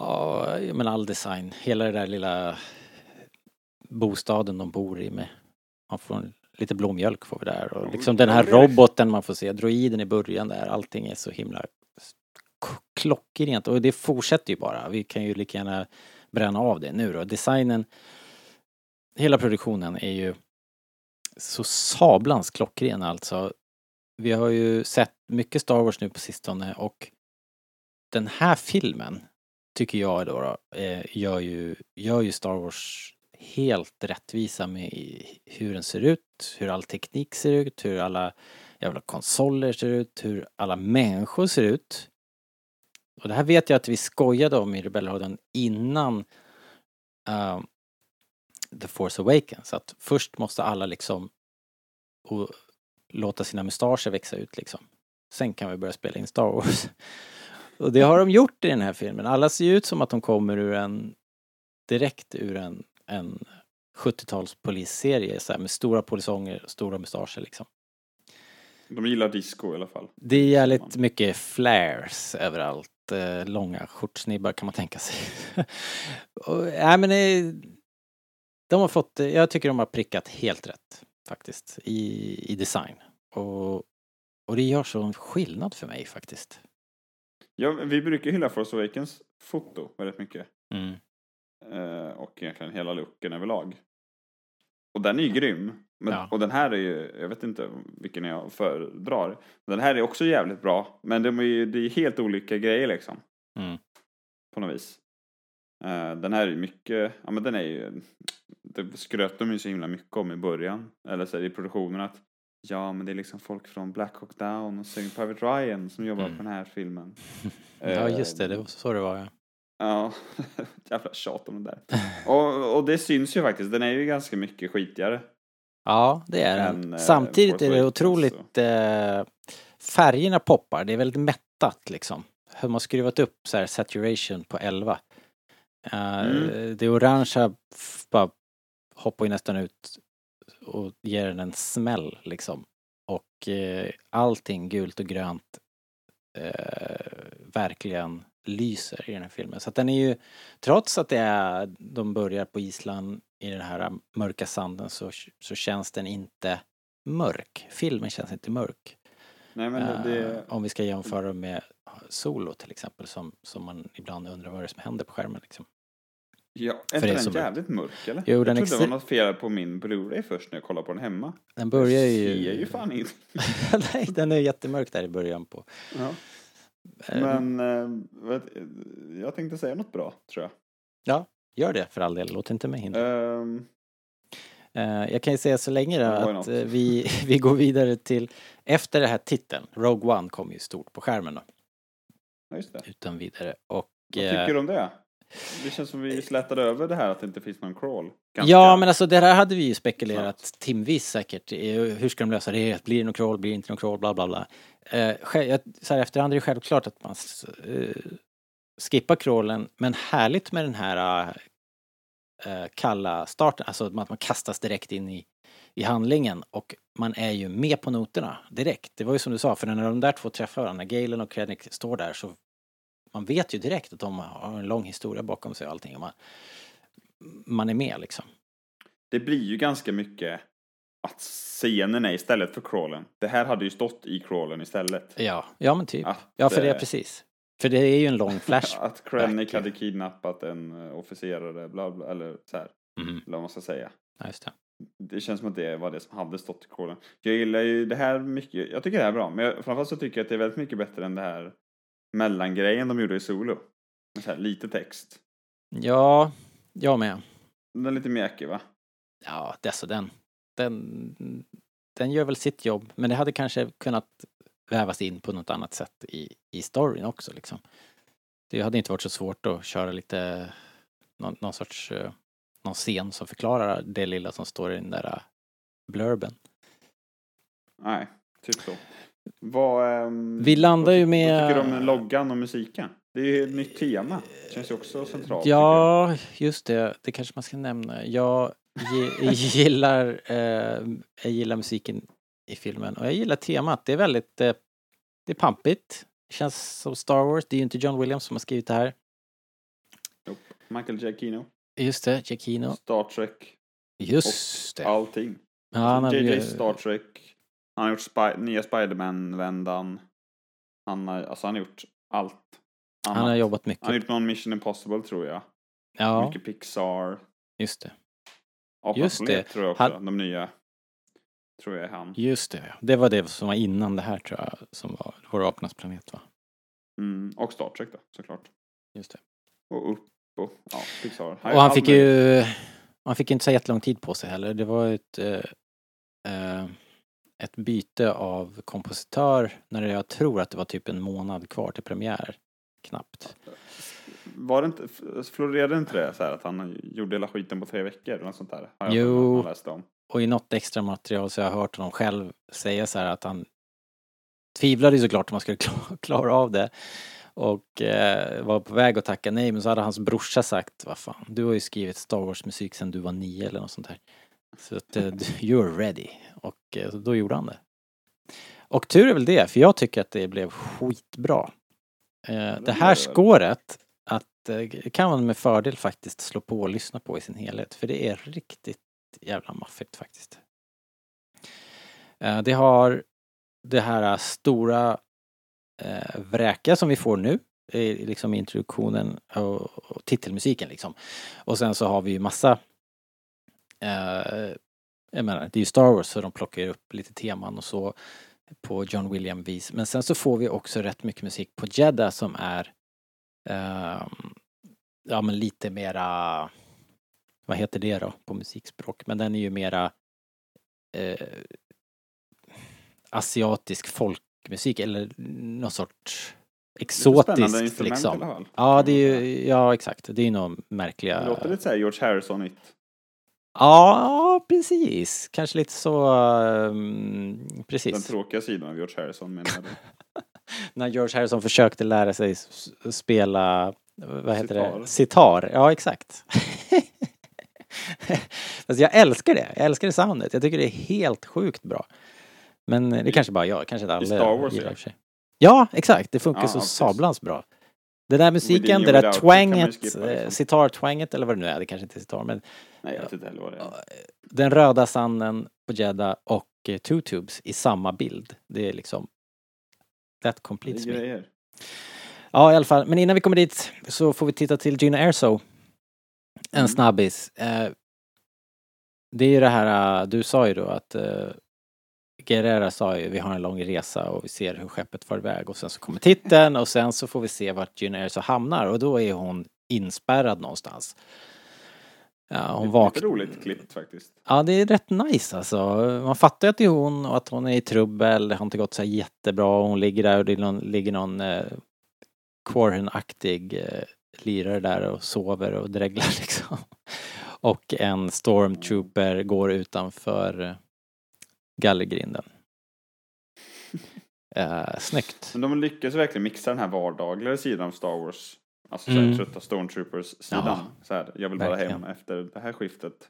A: Ja, men all design. Hela det där lilla bostaden de bor i med. Man får en, lite blåmjölk får vi där och liksom den här roboten man får se, droiden i början där. Allting är så himla klockrent och det fortsätter ju bara. Vi kan ju lika gärna bränna av det nu då. Designen, hela produktionen är ju så sablans klockren alltså. Vi har ju sett mycket Star Wars nu på sistone och den här filmen tycker jag då, då eh, gör, ju, gör ju Star Wars helt rättvisa med hur den ser ut, hur all teknik ser ut, hur alla jävla konsoler ser ut, hur alla människor ser ut. Och det här vet jag att vi skojade om i Rebellradion innan uh, The Force Awakens. Att först måste alla liksom och låta sina mustascher växa ut liksom. Sen kan vi börja spela in Star Wars. Och det har de gjort i den här filmen. Alla ser ut som att de kommer ur en direkt ur en, en 70-tals polisserie så här, med stora polisonger och stora mustascher liksom.
B: De gillar disco i alla fall.
A: Det är jävligt mycket flares överallt. Eh, långa skjortsnibbar kan man tänka sig. och, nej, men eh, de har fått, eh, jag tycker de har prickat helt rätt faktiskt i, i design. Och, och det gör sån skillnad för mig faktiskt.
B: Ja, vi brukar hylla Force Awakens foto väldigt mycket.
A: Mm.
B: Eh, och egentligen hela looken överlag. Och den är ju grym. Men,
A: Ja.
B: Och den här är ju, jag vet inte vilken jag föredrar. Den här är också jävligt bra. Men de är ju, det är helt olika grejer liksom.
A: Mm.
B: På något vis. Eh, den här är ju mycket, ja men den är ju, det skröt de ju så himla mycket om i början. Eller så i produktionen att ja men det är liksom folk från Black Hawk Down och Saving Private Ryan som jobbar
A: Mm.
B: på den här filmen.
A: Ja
B: Eh,
A: just det, det var så det var ja.
B: Ja, jävla tjat om det där. Och, och det syns ju faktiskt, den är ju ganska mycket skitigare.
A: Ja, det är den.
B: Men, eh,
A: Samtidigt är det otroligt... Eh, färgerna poppar, det är väldigt mättat liksom. De har skruvat upp så här saturation på 11. Eh,
B: Mm.
A: Det orangea bara hoppar ju nästan ut och ger den en smäll liksom. Och eh, allting gult och grönt eh, verkligen lyser i den här filmen. Så att den är ju, trots att det är, de börjar på Island i den här mörka sanden så, så känns den inte mörk. Filmen känns inte mörk.
B: Nej men det,
A: Eh, Om vi ska jämföra med Solo till exempel som, som man ibland undrar vad det är som händer på skärmen liksom.
B: ja, är inte den
A: som-
B: jävligt mörk eller?
A: Jo,
B: jag trodde det var något fel på min Blu-ray först när jag kollade på den hemma.
A: Den börjar
B: Jag
A: ju...
B: ser ju fan inte.
A: Nej, den är jättemörk där i början på.
B: Ja.
A: Eh,
B: Men eh, jag tänkte säga något bra tror jag.
A: Gör det för all del, låt inte mig hindra.
B: Ehm,
A: Eh, jag kan ju säga så länge då
B: Ja,
A: att eh, vi, vi går vidare till, efter det här titeln, Rogue One kom ju stort på skärmen då,
B: ja, just det.
A: utan vidare. Och...
B: Vad
A: eh,
B: tycker du om det? Det känns som vi slätade över det här att det inte finns någon crawl. Ganska-
A: Ja, men alltså det här hade vi ju spekulerat timvis säkert. Eh, Hur ska de lösa det? Blir det någon crawl? Blir det inte någon crawl? Bla, bla, bla. Eh, så här efterhand är det självklart att man eh, skippar crawlen, men härligt med den här eh, kalla starten, alltså att man, att man kastas direkt in i, i handlingen och man är ju med på noterna direkt. Det var ju som du sa, för när de där två träffar varandra, Galen och Krennic står där så man vet ju direkt att de har en lång historia bakom sig och allting. Och man, man är med liksom.
B: Det blir ju ganska mycket att scenen är istället för crawlen. Det här hade ju stått i crawlen istället.
A: Ja, ja men typ.
B: Att,
A: Ja, för det är
B: eh,
A: precis. För det är ju en lång flash.
B: Att Krennic hade kidnappat en eh, officerare, bla bla, eller så här,
A: Mm.
B: eller vad man ska säga.
A: Ja, just det.
B: Det känns som att det var det som hade stått i crawlen. Jag gillar ju det här mycket, jag tycker det här är bra, men jag, framförallt så tycker jag att det är väldigt mycket bättre än det här mellangrejen de gjorde i Solo. Med så här lite text.
A: Ja, jag med.
B: Den är lite mjäkig va?
A: Ja, så den. Den, den gör väl sitt jobb, men det hade kanske kunnat vävas in på något annat sätt i, i storyn också liksom. Det hade inte varit så svårt att köra lite någon, någon sorts eh, någon scen som förklarar det lilla som står i den där eh, blurben.
B: Nej, typ så. Vad, ehm,
A: Vi landar
B: vad,
A: ju med-
B: Vad tycker du om loggan och musiken? Det är ju ett nytt tema. Känns ju också centralt.
A: Ja, just det. Det kanske man ska nämna. Jag gi- gillar, eh, jag gillar musiken i filmen och jag gillar temat. Det är väldigt, eh, det är pampigt. Känns som Star Wars. Det är ju inte John Williams som har skrivit det här.
B: jag. Michael Giacchino,
A: Just det, Giacchino.
B: Star Trek
A: Just
B: och
A: det.
B: allting.
A: Ja,
B: JJ Star Trek. Han har gjort Spy- nya Spiderman-vändan. Han har, alltså han har gjort allt.
A: han har
B: annat.
A: jobbat
B: Han har
A: mycket.
B: gjort någon Mission Impossible tror jag.
A: Ja,
B: Mycket Pixar.
A: just det.
B: Apans
A: Just det.
B: tror jag också.
A: Han-
B: De nya. Tror jag är han.
A: Just det. Det var det som var innan det här tror jag, som var Vår apornas planet va?
B: Mm, och Star Trek då, såklart.
A: Just det.
B: Och upp och ja, Pixar.
A: Och
B: gör
A: han fick ju, han fick inte så jättelång tid på sig heller. Det var ett, eh, eh, ett byte av kompositör när jag tror att det var typ en månad kvar till premiär. Knappt.
B: Var det inte, florerade inte det så här att han gjorde hela skiten på tre veckor eller något sånt där? Har
A: Jo.
B: om.
A: Och i något extra material så har jag hört honom själv säga så här att han tvivlade ju såklart om han skulle klara, av det. Och eh, var på väg att tacka nej men så hade hans brorsa sagt vad fan, du har ju skrivit Star Wars musik sedan du var nio eller något sånt där. Så att eh, you're ready. Och eh, då gjorde han det. Och tur är väl det, för jag tycker att det blev skitbra. Eh, det här skåret, att, eh, kan man med fördel faktiskt slå på och lyssna på i sin helhet. För det är riktigt jävla maffigt faktiskt. Det har det här stora eh, vräka som vi får nu, i liksom introduktionen och, och titelmusiken liksom. Och sen så har vi ju massa eh, jag menar, det är ju Star Wars så de plockar ju upp lite teman och så på John William vis. Men sen så får vi också rätt mycket musik på Jeddah som är ehm, ja men lite mera vad heter det då på musikspråk? Men den är ju mera eh, asiatisk folkmusik eller någon sorts exotiskt liksom. Ja, det är ju, ja exakt. Det är ju nog märkliga...
B: Det låter lite såhär George Harrison-igt.
A: Ja, precis. Kanske lite så, um,
B: Den
A: precis.
B: tråkiga sidan av George Harrison menar då.
A: När George Harrison försökte lära sig spela, vad heter
B: Sitar.
A: det? Sitar. Ja, exakt. Fast jag älskar det. Jag älskar det soundet. Jag tycker det är helt sjukt bra. Men det är kanske bara jag, kanske inte alla
B: Star Wars,
A: gillar
B: ja.
A: i. Ja, exakt. Det funkar
B: Ja,
A: så
B: precis.
A: sablans bra. Det där musiken,
B: you
A: det där twanget, eh,
B: liksom.
A: sitar-twanget eller vad det nu är, det kanske inte är sitar, men
B: Nej, jag vet inte heller vad det är.
A: den röda sanden på Jeddah och eh, Two Tubes i samma bild. Det är liksom That
B: Det
A: completes me. Ja, i alla fall. Men innan vi kommer dit så får vi titta till Gina Erso. En
B: Mm.
A: snabbis. Eh, det är ju det här, du sa ju då att Guerrera sa ju vi har en lång resa och vi ser hur skeppet far iväg och sen så kommer titeln och sen så får vi se vart Gina Erso hamnar och då är hon inspärrad någonstans. Ja, hon vaknar.
B: roligt klippt faktiskt.
A: Ja, det är rätt nice alltså. Man fattar ju att det är hon och att hon är i trubbel. Det har inte gått så jättebra. Hon ligger där och det någon, ligger någon eh, Quarren-aktig eh, lirare där och sover och dreglar liksom. Och en stormtrooper går utanför eh, gallergrinden. Eh, snyggt.
B: Men de lyckas verkligen mixa den här vardagliga sidan av Star Wars. Alltså så
A: Mm.
B: här, trötta Stormtroopers-sidan.
A: Ja,
B: Så här, jag vill bara hem efter det här skiftet.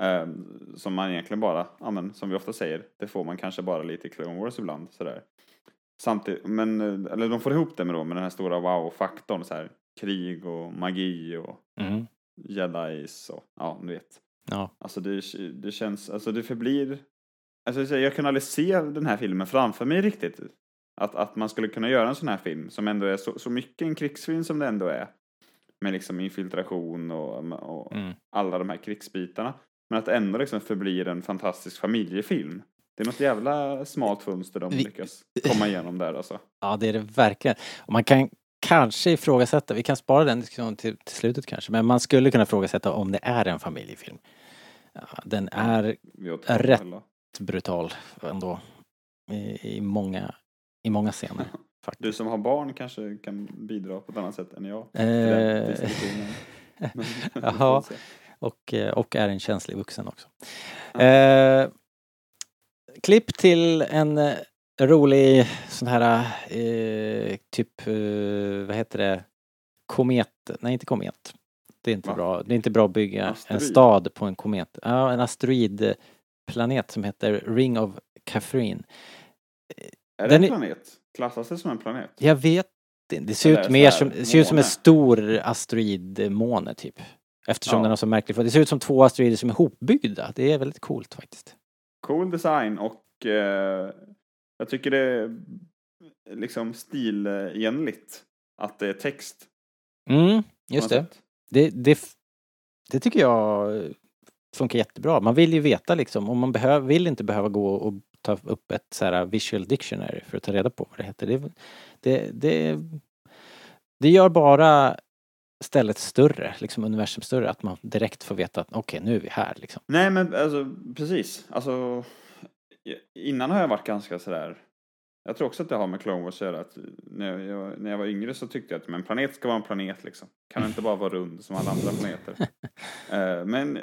B: Ehm, som man egentligen bara, ja men som vi ofta säger, det får man kanske bara lite i Clone Wars ibland. Sådär. Samtidigt, men, eh, eller de får ihop det med, då, med den här stora wow-faktorn. Så här, krig och magi och
A: Mm.
B: jedis och ja, du vet.
A: Ja.
B: Alltså det, det känns, alltså det förblir... Alltså jag kan aldrig se den här filmen framför mig riktigt. Att, att man skulle kunna göra en sån här film som ändå är så, så mycket en krigsfilm som det ändå är. Med liksom infiltration och, och
A: Mm.
B: alla de här krigsbitarna. Men att ändå liksom förblir en fantastisk familjefilm. Det är något jävla smalt fönster de
A: Vi-
B: lyckas komma igenom där alltså.
A: Ja, det är det verkligen. Och man kan kanske ifrågasätta, vi kan spara den diskussionen till, till slutet kanske, men man skulle kunna ifrågasätta om det är en familjefilm. Ja, den är Rätt. Brutal ändå. I, i, många, i många scener. Faktiskt.
B: Du som har barn kanske kan bidra på ett annat sätt än jag. den
A: Eh,
B: diskussionen. Men-
A: Jaha. och, eh, och är en känslig vuxen också. Eh, klipp till en eh, rolig sån här eh, typ, eh, vad heter det, komet, nej inte komet. Det är inte
B: Va?
A: bra, det är inte bra att bygga en
B: Asteroid?
A: stad på en komet. Ja, en asteroidplanet som heter Ring of Catherine.
B: Är det en planet? Klassas det som en planet?
A: Jag vet inte, det ser
B: Eller
A: ut mer som, det ser ut som en stor asteroidmåne typ. Eftersom
B: Ja.
A: den har så märklig form. Det ser ut som två asteroider som är hopbyggda. Det är väldigt coolt faktiskt.
B: Cool design och eh, jag tycker det är liksom stilenligt att det är text.
A: Mm, just det. det. Det det tycker jag funkar jättebra. Man vill ju veta liksom, om man behöver, vill inte behöva gå och ta upp ett så här visual dictionary för att ta reda på vad det heter. Det, det, det, det gör bara stället större, liksom universum större, att man direkt får veta att okej, nu är vi här liksom.
B: Nej men alltså precis. Alltså innan har jag varit ganska sådär jag tror också att det har med Clone Wars att göra. Att när, jag, när jag var yngre så tyckte jag att men en planet ska vara en planet liksom. Kan inte bara vara rund som alla andra planeter. Eh, men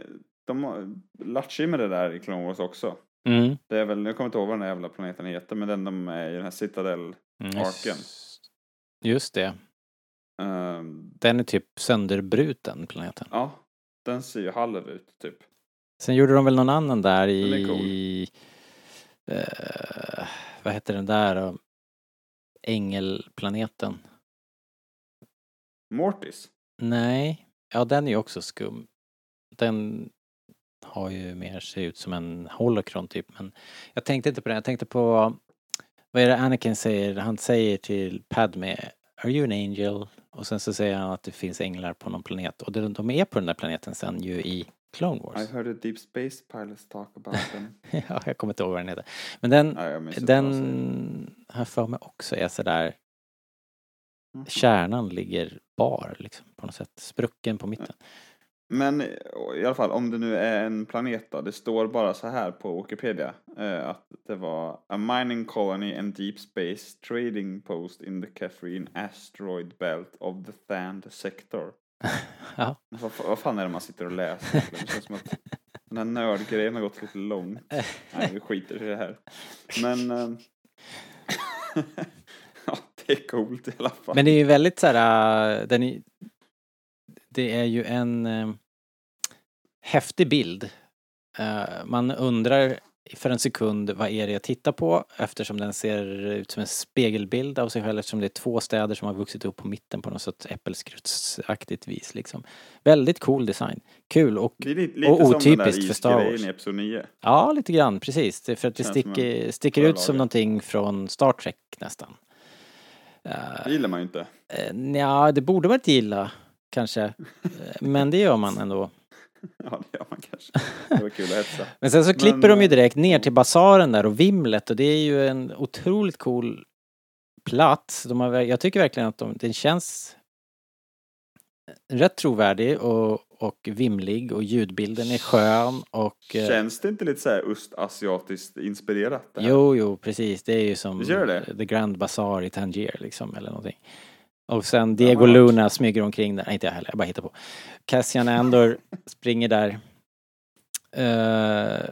B: de lattjar med det där i Clone Wars också.
A: Mm.
B: Det är väl, jag kommer inte ihåg vad den där jävla planeten heter, men den de är i den här Citadel.
A: Mm. Just, det.
B: ehm,
A: Den är typ sönderbruten, planeten.
B: ja, den ser ju halv ut typ.
A: Sen gjorde de väl någon annan där i... Eh, vad heter den där? Ängelplaneten?
B: Mortis.
A: Nej, ja den är ju också skum. Den har ju mer, ser ut som en holocron typ. Men jag tänkte inte på det, jag tänkte på vad är det Anakin säger? Han säger till Padme Are you an angel? Och sen så säger han att det finns änglar på någon planet. Och de, är på den där planeten sen ju i Clone Wars.
B: I heard a deep space pilots talk about them.
A: ja, jag kommer inte ihåg vad den heter. Men den,
B: säger.
A: den jag för mig också är sådär
B: Mhm.
A: Kärnan ligger bar liksom på något sätt. Sprucken på mitten.
B: Men eh, i alla fall, om det nu är en planet då. Det står bara så här på Wikipedia. Eh, att det var a mining colony and deep space trading post in the Catherine asteroid belt of the Thand sector.
A: Ja.
B: Vad, vad fan är det man sitter och läser? Det känns som att den här nördgrejen har gått lite långt. Nej, vi skiter i det här. Men... ehm, ja, det är coolt i alla fall.
A: Men det är ju väldigt så här, äh, den är, det är ju en äh, häftig bild. Äh, man undrar för en sekund vad är det jag tittar på eftersom den ser ut som en spegelbild av sig själv eftersom det är två städer som har vuxit upp på mitten på något sorts äppelskrutsaktigt vis liksom. Väldigt cool design. Kul och
B: lite, lite
A: och
B: som den där
A: otypiskt för Star Wars.
B: i Episod 9.
A: Ja, lite grann, precis. Det för att det
B: som
A: sticker, sticker ut som någonting från Star Trek nästan.
B: Det gillar man ju inte.
A: Uh, ja, det borde man inte gilla, kanske. Eh, men det gör man ändå.
B: Ja, det gör man kanske. Det var kul att hetsa.
A: Men sen så klipper
B: Men,
A: de ju
B: eh,
A: direkt ner till basaren där och vimlet och det är ju en otroligt cool plats. De har, jag tycker verkligen att de, den känns rätt trovärdig och, och vimlig och ljudbilden är skön och... eh,
B: Känns det inte lite så här östasiatiskt inspirerat? det här?
A: Jo, jo, precis. Det är ju som
B: det?
A: The Grand Bazaar i Tangier liksom, eller någonting. Och sen Diego. Luna smyger omkring där. Nej, inte jag heller, jag bara hittar på. Cassian Andor springer där. Uh,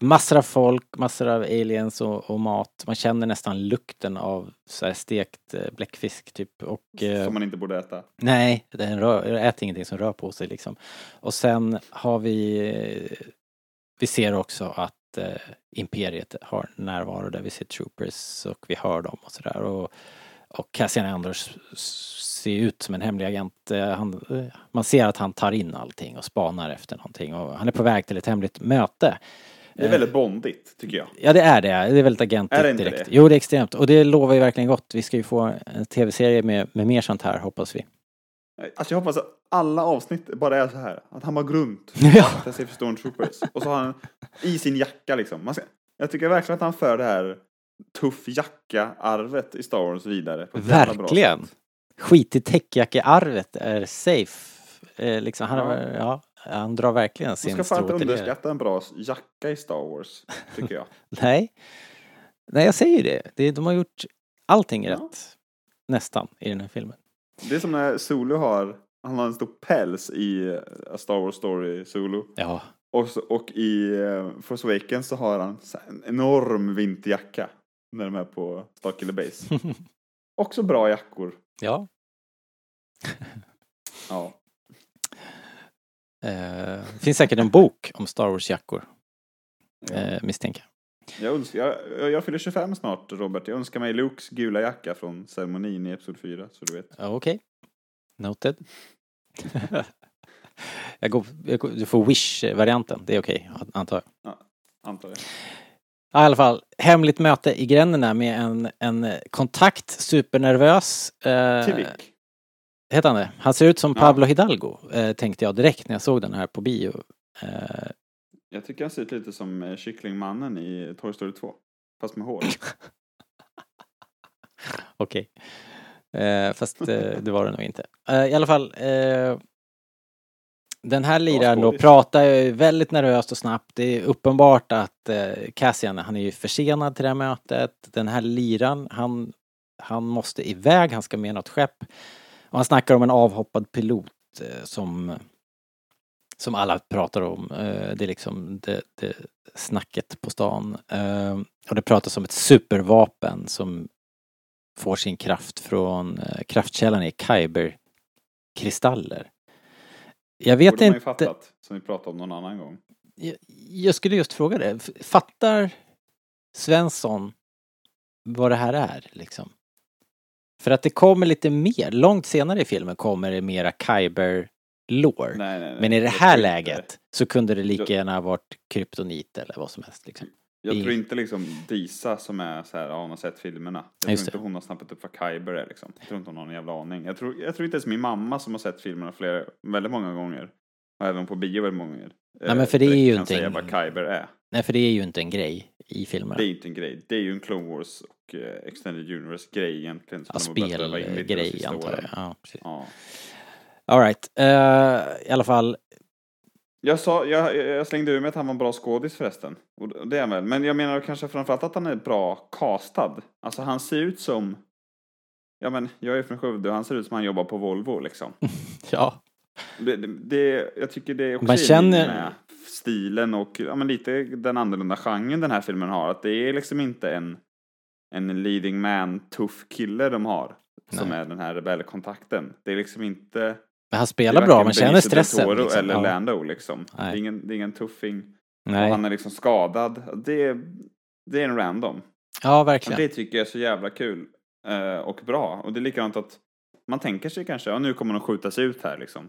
A: massor av folk, massor av aliens och, och mat. Man känner nästan lukten av så här stekt eh, bläckfisk typ. Och, eh,
B: Som man inte borde äta.
A: Nej, den rör, äter ingenting som rör på sig liksom. Och sen har vi, vi ser också att Imperiet har närvaro där vi ser Troopers och vi hör dem och sådär. Och, Cassian Anders ser ut som en hemlig agent. Eh, Han, eh, man ser att han tar in allting och spanar efter någonting och han är på väg till ett hemligt möte.
B: Det är väldigt bondigt, tycker jag.
A: Ja det är det, det är väldigt agentigt
B: Är det inte
A: direkt.
B: det?
A: Jo det är extremt och det lovar ju verkligen gott. Vi ska ju få en tv-serie med, med mer sånt här hoppas vi.
B: Alltså jag hoppas att alla avsnitt bara är så här. Att han bara går runt.
A: Ja.
B: aktar sig för Stormtroopers. Och så har han i sin jacka liksom. Jag tycker verkligen att han för det här tuff jacka-arvet i Star Wars vidare.
A: Verkligen. Skit i täckjackearvet är safe. Eh, liksom, han,
B: Ja.
A: ja. han drar verkligen
B: Man
A: sin
B: ska fan inte
A: strå till er.
B: underskatta en bra jacka i Star Wars, tycker jag.
A: Nej. Nej, jag säger det. det. De har gjort allting
B: Ja.
A: rätt. Nästan, i den här filmen.
B: Det är som när Solo har, han har en stor päls i eh, A Star Wars Story Solo.
A: Ja.
B: Och, så, och i uh, Force Awakens så har han en enorm vinterjacka. När de är på Starkiller Base. Också bra jackor.
A: ja.
B: Ja.
A: Eh, finns säkert en bok om Star Wars-jackor.
B: Ja.
A: Eh, misstänker jag.
B: Önskar, jag, jag fyller 25 snart, Robert. Jag önskar mig Lukes gula jacka från ceremonin i Episod 4, så du vet.
A: Ja, Okej. Noted. jag går, jag går, du får Wish-varianten. Det är okej, antar jag.
B: Antar jag.
A: Ja, i alla fall, hemligt möte i gränderna med en, en kontakt, supernervös. Eh,
B: Tivik.
A: heter han det? Han ser ut som
B: Ja.
A: Pablo Hidalgo, eh, tänkte jag direkt när jag såg den här på bio. Eh,
B: Jag tycker han ser ut lite som eh, kycklingmannen i Toy Story 2. Fast med hår.
A: Okej. Eh, fast eh, det var det nog inte. Eh, I alla fall, eh, den här liraren då pratar ju väldigt nervöst och snabbt. Det är uppenbart att eh, Cassian, han är ju försenad till det här mötet. Den här liran, han, han måste iväg, han ska med något skepp. Och han snackar om en avhoppad pilot eh, som som alla pratar om. Eh, det är liksom det, det snacket på stan. Och det pratas om ett supervapen som får sin kraft från kraftkällan i Kyber-kristaller. Jag vet
B: Borde man ju
A: inte.
B: fattat, som vi pratade om någon annan gång.
A: Jag, jag skulle just fråga det. Fattar Svensson vad det här är liksom? För att det kommer lite mer, långt senare i filmen kommer det mera Kyber-lore.
B: Nej, nej, nej.
A: Men i det här
B: tror inte-
A: läget så kunde det lika gärna ha varit kryptonit eller vad som helst liksom.
B: Jag tror inte liksom Disa som är så här, ja, hon har sett filmerna. Jag
A: Just
B: tror inte hon har snappat upp vad Kyber är liksom. Jag tror inte hon har någon jävla aning. Jag tror, jag tror inte ens min mamma som har sett filmerna flera, väldigt många gånger. Och även på bio väldigt många gånger.
A: Nej, men
B: eh,
A: för det är ju inte
B: säga
A: en-
B: vad Kyber är.
A: Nej för det är ju inte en grej i filmerna.
B: Det är inte en grej. Det är ju en Clone Wars och eh, Extended Universe-grej egentligen.
A: Ja,
B: som de
A: spelgrej antar jag. Ja, precis.
B: Ja.
A: All right. Eh, I alla fall,
B: Jag, sa, jag, jag slängde ur mig att han var en bra skådis förresten. Och det är han väl. Men jag menar kanske framförallt att han är bra castad. Alltså han ser ut som... Ja men jag är från Skövde och han ser ut som han jobbar på Volvo liksom.
A: ja.
B: Det, det, det, jag tycker det är också
A: Man
B: i linje
A: känner-
B: med stilen och ja, men lite den annorlunda genren den här filmen har. Att det är liksom inte en, en leading man, tuff kille de har. Som
A: Nej.
B: är den här rebellkontakten. Det är liksom inte...
A: Men han
B: det
A: spelar bra, man känner stressen.
B: Toro
A: Liksom.
B: eller
A: ja.
B: Lando liksom. Det är, ingen, det är ingen tuffing.
A: Nej.
B: han är liksom skadad. Det är, det är en random.
A: Ja, verkligen.
B: det tycker jag är så jävla kul. eh, och bra. Och det är likadant att man tänker sig kanske, ja nu kommer de skjutas ut här liksom.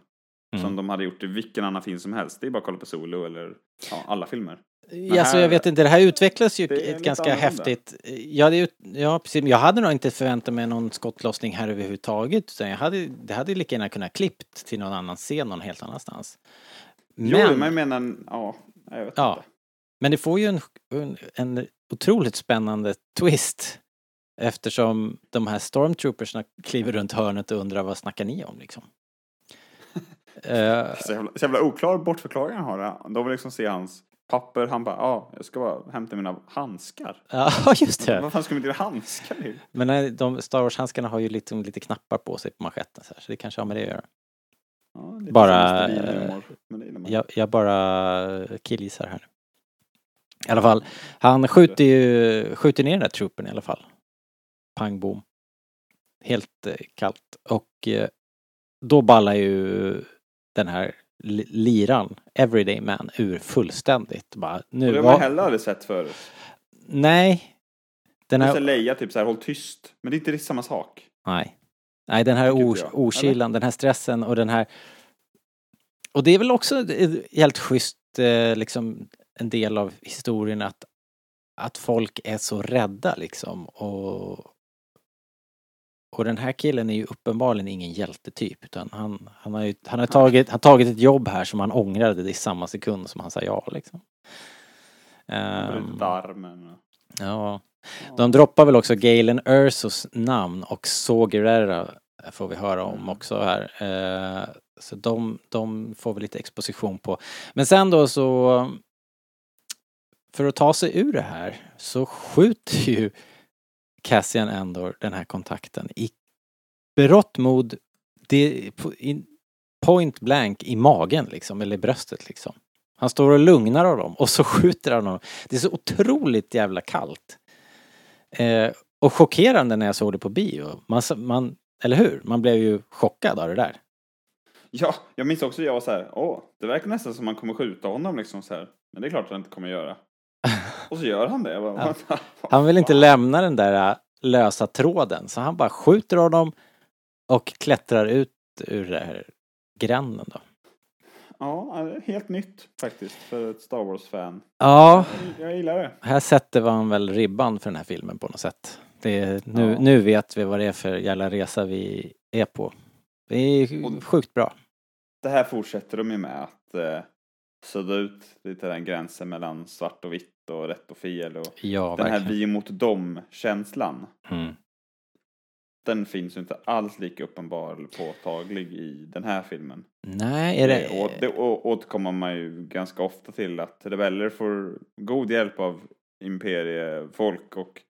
A: Mm.
B: Som de hade gjort i vilken annan film som helst. Det är bara att kolla på Solo eller ja, alla filmer.
A: Ja, alltså, jag vet inte, det här utvecklas ju ett ganska
B: annorlunda.
A: häftigt... Ja, det ja, precis. Jag hade nog inte förväntat mig någon skottlossning här överhuvudtaget. Utan jag hade, det hade lika gärna kunnat klippt till någon annan scen någon helt annanstans.
B: Men,
A: Men,
B: jo, men jag menar, ja, jag vet
A: Ja.
B: inte.
A: men det får ju en, en, en otroligt spännande twist. Eftersom de här stormtroopersna kliver runt hörnet och undrar vad snackar ni om liksom? Eh,
B: Så jävla, så jävla oklar bortförklaring han har. De vill liksom se hans papper. Han bara, ja, jag ska bara hämta mina handskar.
A: ja, just det.
B: Vad fan ska man inte göra handskar till?
A: Men nej, de Star Wars-handskarna har ju liksom lite knappar på sig på manschetten så, här, så det kanske har med det att göra.
B: Ja, lite
A: Bara, eh,
B: Humor, man.
A: Jag, jag bara killgissar här. I alla fall, han skjuter ju, skjuter ner den där truppen i alla fall. Pang bom. Helt eh, kallt. Och eh, då ballar ju den här li- liran, Everyday Man, ur fullständigt. Bara,
B: Och
A: nu
B: det har man heller aldrig sett förut.
A: Nej. Den här,
B: Leia typ så här, håll tyst. Men det är inte riktigt samma sak.
A: nej. Nej, den här
B: jag.
A: okylan, den här stressen och den här... Och det är väl också helt schysst, eh, liksom, en del av historien att, att folk är så rädda liksom. Och, och den här killen är ju uppenbarligen ingen hjältetyp utan han, han har ju han har tagit, han tagit ett jobb här som han ångrade i samma sekund som han sa ja liksom.
B: Um,
A: ja. De droppar väl också Galen Ursos namn och Saw Gerrera får vi höra om också här. Eh, så de, de får vi lite exposition på. Men sen då så för att ta sig ur det här så skjuter ju Cassian Endor den här kontakten i berått mod det, point blank i magen liksom, eller i bröstet liksom. Han står och lugnar honom och så skjuter han honom. Det är så otroligt jävla kallt. Eh, och chockerande när jag såg det på bio. Man, man, eller hur? Man blev ju chockad av det där.
B: Ja, jag minns också jag var så här, åh, det verkar nästan som man kommer skjuta honom liksom så här. Men det är klart att han inte kommer göra. Och så gör han det. Bara,
A: Ja. Han vill inte lämna den där äh, lösa tråden så han bara skjuter honom och klättrar ut ur den här gränden då.
B: Ja, helt nytt faktiskt för ett Star Wars-fan.
A: Ja,
B: Jag, gillar det.
A: här sätter man väl ribban för den här filmen på något sätt. Det nu,
B: Ja.
A: nu vet vi vad det är för jävla resa vi är på. Det är sjukt bra.
B: Det här fortsätter de ju med att eh, sudda ut lite den gränsen mellan svart och vitt och rätt och fel och
A: Ja,
B: den här
A: verkligen.
B: vi mot dem-känslan.
A: Mm.
B: Den finns ju inte alls lika uppenbar eller påtaglig i den här filmen.
A: Nej, är det...
B: Och det återkommer man ju ganska ofta till att rebeller får god hjälp av imperiefolk och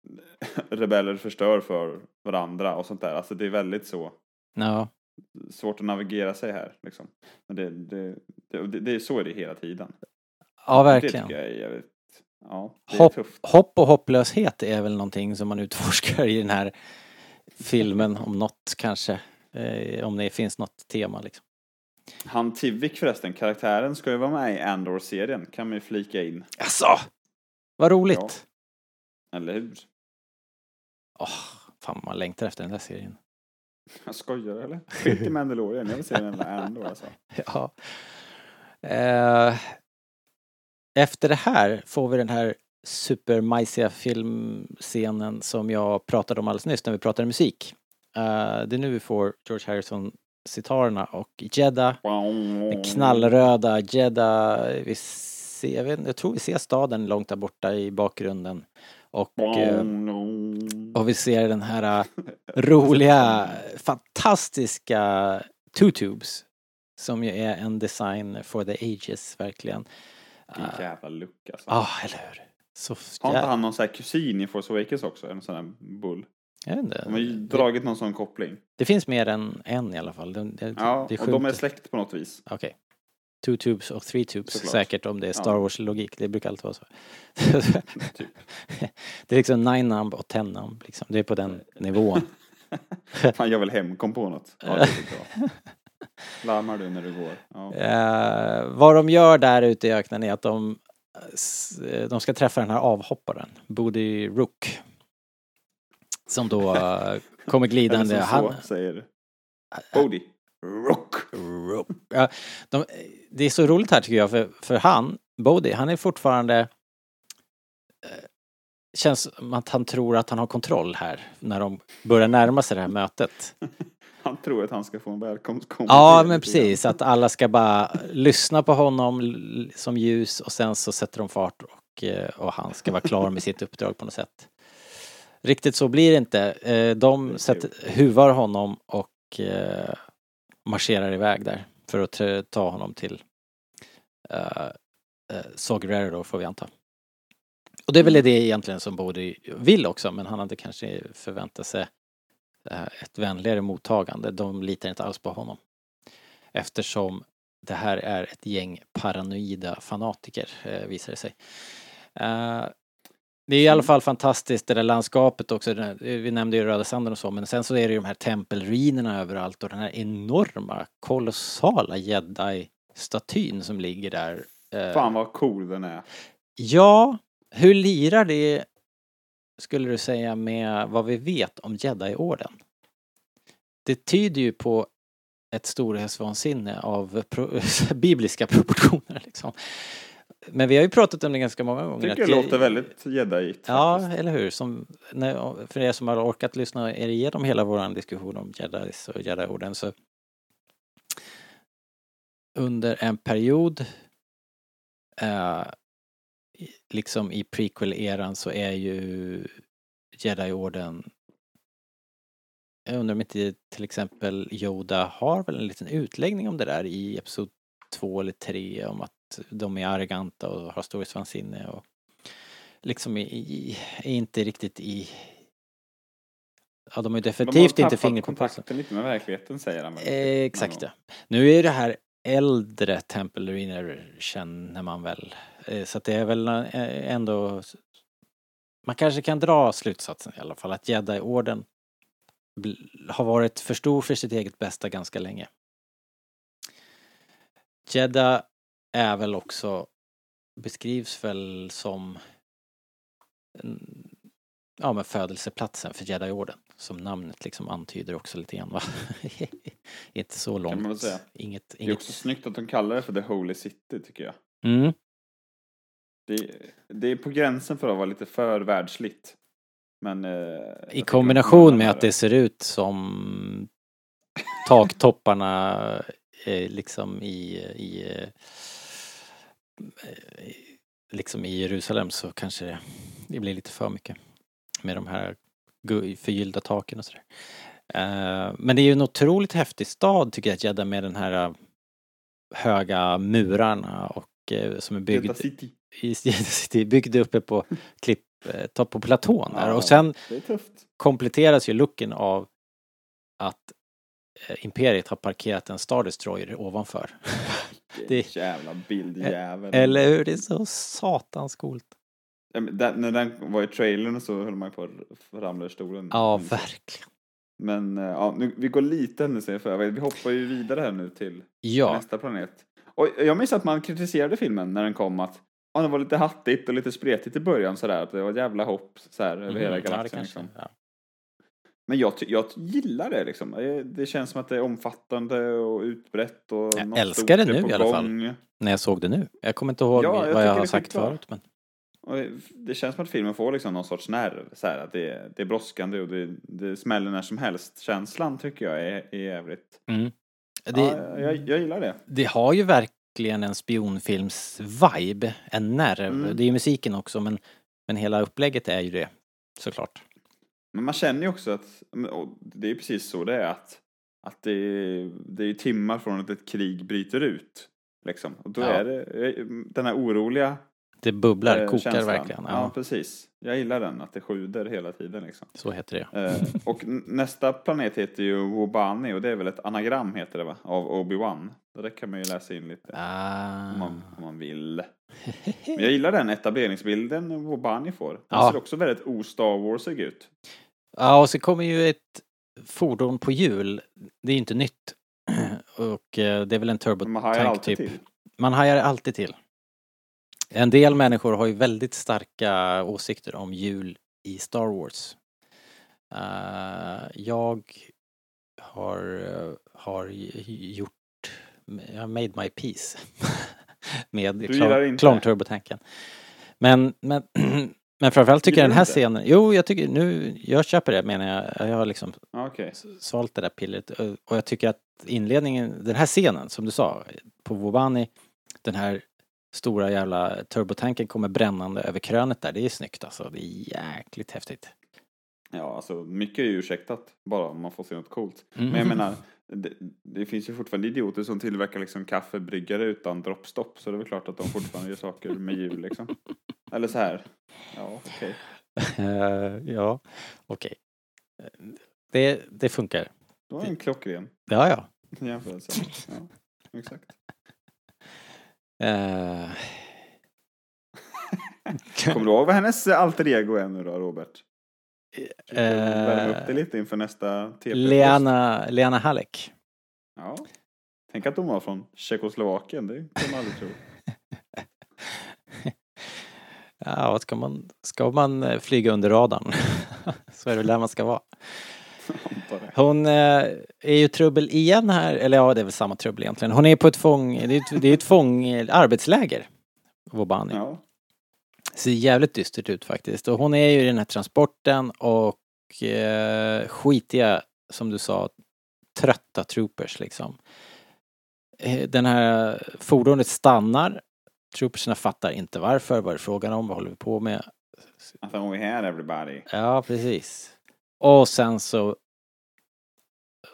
B: rebeller förstör för varandra och sånt där. Alltså det är väldigt så
A: Ja,
B: svårt att navigera sig här liksom. Men det, det, det, det, det så är det hela tiden.
A: ja
B: Det
A: verkligen.
B: tycker jag är ja, det är
A: Hopp,
B: tufft.
A: hopp och hopplöshet är väl någonting som man utforskar i den här filmen om något kanske. Eh, om det finns något tema liksom.
B: Han Tivik förresten, karaktären ska ju vara med i Andor-serien, kan man ju flika in.
A: Alltså! Vad roligt!
B: Eller hur?
A: Åh, fan man längtar efter den där serien.
B: Jag skojar eller? Skit i Mandalorian, jag vill se den Andor alltså.
A: Ja. Eh, efter det här får vi den här supermajsiga filmscenen som jag pratade om alldeles nyss när vi pratade musik. Eh, det är nu vi får George Harrison sitarerna och Jeddah Den knallröda Jeddah, vi ser, jag, vet, jag tror vi ser staden långt där borta i bakgrunden. Och, eh, och vi ser den här eh, roliga, fantastiska Two Tubes. Som ju är en design for the ages, verkligen.
B: Vilken jävla look alltså.
A: Ja, ah, eller hur? Så
B: Har inte han någon sån här kusin i Force Awakens också? En sån här bull?
A: jag vet inte.
B: De har ju dragit någon sån koppling.
A: det finns mer än en i alla fall. Det, det,
B: Ja,
A: det
B: och de är släkt på något vis.
A: Okej. Two tubes och three tubes
B: Såklart.
A: säkert om det är Star
B: Ja.
A: Wars-logik. Det brukar alltid vara så.
B: Typ.
A: det är liksom nine numb och ten numb liksom. Det är på den nivån.
B: Han gör väl hem, kom på något. Ja, det är bra. Larmar du när du går? Ja.
A: Eh, vad de gör där ute i öknen är att de, de ska träffa den här avhopparen, Bodhi Rook. Som då eh, kommer
B: Eller
A: glidande.
B: som så
A: Han,
B: säger Bodhi. Rock!
A: Ja, de, det är så roligt här tycker jag, för, för han, Bodhi, han är fortfarande... eh, Känns som att han tror att han har kontroll här när de börjar närma sig det här mötet.
B: Han tror att han ska få en välkomstkommentar.
A: Ja, men precis. Att alla ska bara lyssna på honom som ljus och sen så sätter de fart och, eh, och han ska vara klar med sitt uppdrag på något sätt. Riktigt så blir det inte. Eh, De sätter, huvar honom och eh, marscherar iväg där för att ta- honom till uh, Gerrero då får vi anta. Och det är väl det egentligen som Bodhi vill också men han hade kanske förväntat sig eh, ett vänligare mottagande. De litar inte alls på honom. Eftersom det här är ett gäng paranoida fanatiker visar det sig. Det är i alla fall fantastiskt det där landskapet också. Vi nämnde ju Röda Sanden och så men sen så är det ju de här tempelruinerna överallt och den här enorma kolossala jedi-statyn som ligger där. Eh,
B: Fan vad cool den är.
A: Ja, hur lirar det skulle du säga med vad vi vet om Jedi-orden? Det tyder ju på ett storhetsvansinne av pro bibliska proportioner liksom. Men vi har ju pratat om det ganska många gånger.
B: Tycker
A: att
B: det låter väldigt jediigt
A: Ja,
B: faktiskt.
A: eller hur? Som, när, för er som har orkat lyssna er igenom hela vår diskussion om Jedis och Jedi-orden så under en period eh, liksom i prequel-eran så är ju Jedi-orden jag undrar om inte till exempel Yoda har väl en liten utläggning om det där i episod två eller tre om att de är arroganta och har storhetsvansinne och liksom i, är inte riktigt i... Ja, de
B: De
A: definitivt
B: har
A: inte fingret på pulsen.
B: kontakten lite med verkligheten säger han.
A: Eh, Exakt ja. Nu är det här äldre tempelruiner känner man väl. Eh, Så att det är väl eh, ändå... Man kanske kan dra slutsatsen i alla fall att Jedi-orden har varit för stor för sitt eget bästa ganska länge. Jeddah är väl också, beskrivs väl som ja, men födelseplatsen för Jedi-orden. Som namnet liksom antyder också lite grann va? Inte så långt.
B: man väl säga.
A: Inget,
B: Det är också
A: inget...
B: snyggt att de kallar det för The Holy City tycker jag.
A: Mm.
B: Det, det är på gränsen för att vara lite för världsligt. Men... Eh,
A: I kombination med att det ser ut som taktopparna eh, liksom i, i eh, liksom i Jerusalem så kanske det, det blir lite för mycket med de här förgyllda taken och sådär. Eh, Men det är ju en otroligt häftig stad tycker jag, Jeddah med den här eh, höga murarna och eh, som är byggd
B: Jeddah City.
A: i Jeddah City, byggd uppe på klipp, eh, på platån där. Och sen kompletteras ju looken av att eh, Imperiet har parkerat en Star Destroyer ovanför.
B: Det jävla bildjävel.
A: Eller hur? Det är så satans coolt.
B: Ja, den, när den var i trailern så höll man på att ramla ur stolen.
A: Ja,
B: Mm.
A: verkligen.
B: Men eh, ja, nu, vi går lite händelser i förväg. Vi hoppar ju vidare här nu till
A: Ja,
B: nästa planet. Och jag minns att man kritiserade filmen när den kom att ja, det var lite hattigt och lite spretigt i början sådär. Att det var ett jävla hopp så här, över hela
A: ja, det
B: galaxen.
A: kanske.
B: liksom.
A: Ja.
B: Men jag, jag gillar det liksom. Det- Det känns som att det är omfattande och utbrett och
A: Jag
B: något
A: älskar det nu i alla fall.
B: gång.
A: När jag såg det nu. Jag kommer inte ihåg
B: Ja, jag
A: vad jag har sagt
B: skitbra.
A: förut. Men...
B: Det känns som att filmen får liksom någon sorts nerv. Så här, att det, är, det är brådskande och det, det smäller när som helst. Känslan tycker jag är, är jävligt.
A: Mm. Det,
B: Ja, jag, jag gillar det.
A: det har ju verkligen en spionfilms-vibe. En nerv.
B: Mm.
A: Det är ju musiken också men, men hela upplägget är ju det. Såklart.
B: Men man känner ju också att, det är precis så det är, att, att det, är, det är timmar från att ett krig bryter ut. Liksom. Och då
A: Ja.
B: är det den här oroliga
A: Det bubblar,
B: eh,
A: kokar
B: känslan.
A: verkligen.
B: Ja.
A: Ja,
B: precis. Jag gillar den, att det sjuder hela tiden liksom.
A: så heter det.
B: Eh, och nästa planet heter ju Wobani och det är väl ett anagram heter det va? Av Obi-Wan. Det kan man ju läsa in lite.
A: Ah.
B: Om, man, om man vill. Men jag gillar den etableringsbilden Wobani får. Den
A: Ja.
B: ser också väldigt o-Star Warsig ut.
A: Ja, och så kommer ju ett fordon på hjul. Det är ju inte nytt. Och eh, det är väl en turbotank
B: alltid
A: typ.
B: till.
A: Man hajar alltid till. En del människor har ju väldigt starka åsikter om hjul i Star Wars. Eh, jag har, eh, har gjort, jag har made my peace med? Clone Turbo-tanken. Men, men, men framförallt tycker jag den här scenen, jo jag tycker nu, jag köper det menar jag, jag har liksom
B: Ja, Okej.
A: svalt det där pillret och och jag tycker att inledningen, den här scenen som du sa på Wobani, den här stora jävla turbotanken kommer brännande över krönet där, det är snyggt alltså, det är jäkligt häftigt.
B: Ja, alltså mycket är ju ursäktat bara om man får se något coolt.
A: Mm.
B: Men jag menar, det, det finns ju fortfarande idioter som tillverkar liksom kaffebryggare utan droppstopp. Så det är väl klart att de fortfarande gör saker med hjul liksom. Eller så här. Ja, okej.
A: Eh, ja, okej. Det, det funkar.
B: Det var en klockren
A: Ja, ja.
B: jämförelse. Ja, exakt.
A: Eh,
B: Kommer du ihåg vad hennes alter ego är nu då, Robert? Försöker Värma upp det
A: eh,
B: lite inför nästa TP.
A: Leana, Leana Halleck.
B: Ja. Tänk att hon var från Tjeckoslovakien, det kan man aldrig tro.
A: Ja, ska man, ska man eh, flyga under radarn så är det väl där man ska vara. Hon eh, är ju trubbel igen här, eller ja det är väl samma trubbel egentligen. Hon är på ett fång, det är ett, det är ett fång, arbetsläger. Wobani.
B: Ja.
A: Ser jävligt dystert ut faktiskt. Och hon är ju i den här transporten och eh, skitiga, som du sa, trötta troopers liksom. Eh, Den här fordonet stannar. Troopersna fattar inte varför, vad är det frågan om, vad håller vi på med?
B: I thought we had everybody.
A: Ja, precis. Och sen så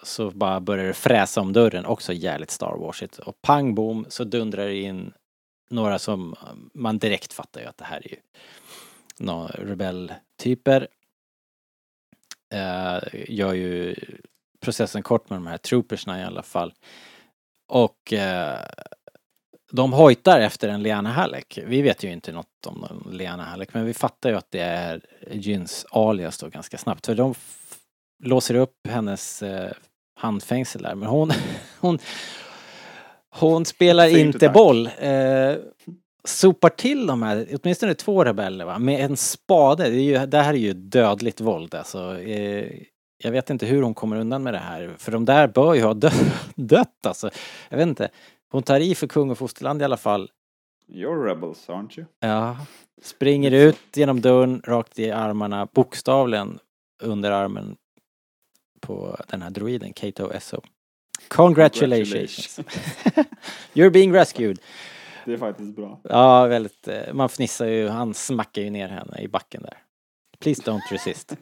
A: så bara börjar det fräsa om dörren, också jävligt Star Warsigt. Och pang bom så dundrar det in några som man direkt fattar ju att det här är ju några rebelltyper. Eh, gör ju processen kort med de här troopersna i alla fall. Och eh, de hojtar efter en Leana Halleck. Vi vet ju inte något om någon Leanna Halleck men vi fattar ju att det är Jyns alias då ganska snabbt. För de låser upp hennes eh, handfängsel där men hon, hon, hon spelar
B: inte
A: boll. Eh, sopar till de här, åtminstone två rebeller va, med en spade. Det, ju, det här är ju dödligt våld alltså. Eh, jag vet inte hur hon kommer undan med det här. För de där bör ju ha dö dött alltså. Jag vet inte. Hon tar i för kung och fosterland i alla fall.
B: You're rebels, aren't you?
A: Ja. Springer ut genom dörren, rakt i armarna, bokstavligen under armen på den här droiden, Kato SO. Congratulations! You're being rescued.
B: Det är faktiskt bra.
A: Ja, väldigt, eh, man fnissar ju, han smackar ju ner henne i backen där. Please don't resist.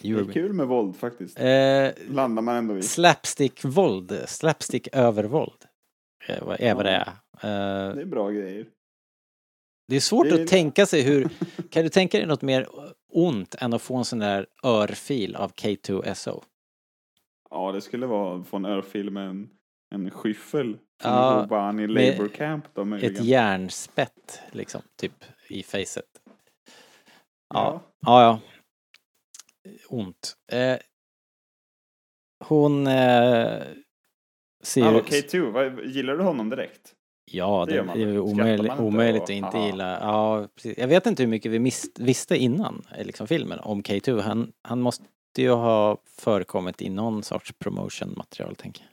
B: Det
A: You're
B: är kul med våld faktiskt.
A: Eh,
B: Landar man ändå i.
A: Slapstick-våld, slapstick-övervåld. eh, vad är vad det är. Eh,
B: Det är bra grejer.
A: det är svårt
B: det är-
A: att tänka sig hur, kan du tänka dig något mer ont än att få en sån där örfil av K2SO?
B: Ja, det skulle vara få en örfil med en, en skyffel. Från
A: Ja,
B: Kobani Labour Camp då
A: Ett järnspett, liksom, typ, i facet. Ja,
B: Ja.
A: ja. Ont. Eh, hon eh, ser
B: Hallå,
A: ut...
B: K2, vad, gillar du honom direkt?
A: Ja,
B: Det
A: det, det är ju
B: Skrattar
A: omöjligt, att inte
B: aha.
A: gilla. Ja, precis. Jag vet inte hur mycket vi mis, visste innan eh, liksom, filmen om K2. Han, han måste ju ha förekommit i någon sorts promotion-material, tänker jag.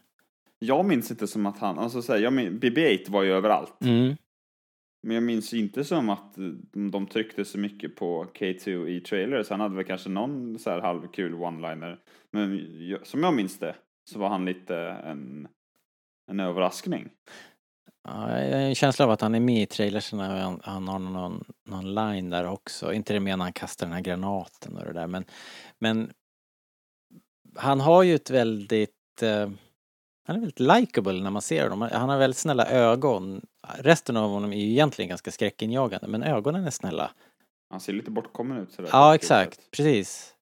B: Jag minns inte som att han, alltså så här, jag min, BB-8 var ju överallt.
A: Mm.
B: Men jag minns ju inte som att eh, de, tryckte så mycket på K2 i trailers. Han hade väl kanske någon så här halvkul one-liner. Men jag, som jag minns det så var han lite en, en överraskning.
A: Ja, jag har en känsla av att han är med i trailersarna och han, han har någon, någon line där också. Inte det med när han kastar den här granaten och det där men, men han har ju ett väldigt eh, han är väldigt likable när man ser honom. Han har väldigt snälla ögon. Resten av honom är ju egentligen ganska skräckinjagande men ögonen är snälla.
B: Han ser lite bortkommen ut sådär.
A: Ja exakt,
B: sätt.
A: precis.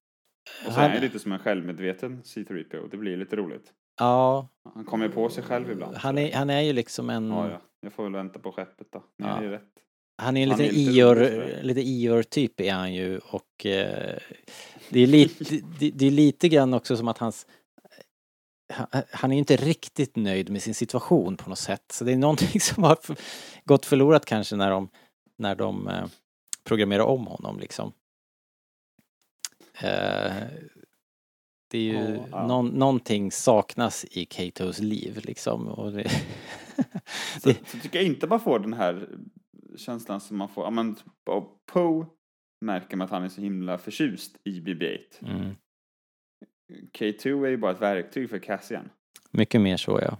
B: Och så är han
A: Han-
B: ju lite som en självmedveten C3PO. Det blir lite roligt.
A: Ja,
B: Han kommer på sig själv ibland.
A: han är, han är ju liksom en...
B: Ja, ja. Jag får väl vänta på skeppet då. Ni
A: Ja.
B: ju rätt.
A: Han är en liten Ior, lite Ior-typ är han ju och eh, det, är lite, det, det är lite grann också som att hans han, han är ju inte riktigt nöjd med sin situation på något sätt. Så det är någonting som har gått förlorat kanske när de, när de eh, programmerar om honom liksom. Eh, Det är ju,
B: Ja, ja.
A: Någon, någonting saknas i Katos liv liksom. Och det,
B: Så,
A: det,
B: så tycker jag inte man får den här känslan som man får, ja men och Poe märker man att han är så himla förtjust i BB-8.
A: mm,
B: K2 är ju bara ett verktyg för Cassian.
A: mycket mer så ja.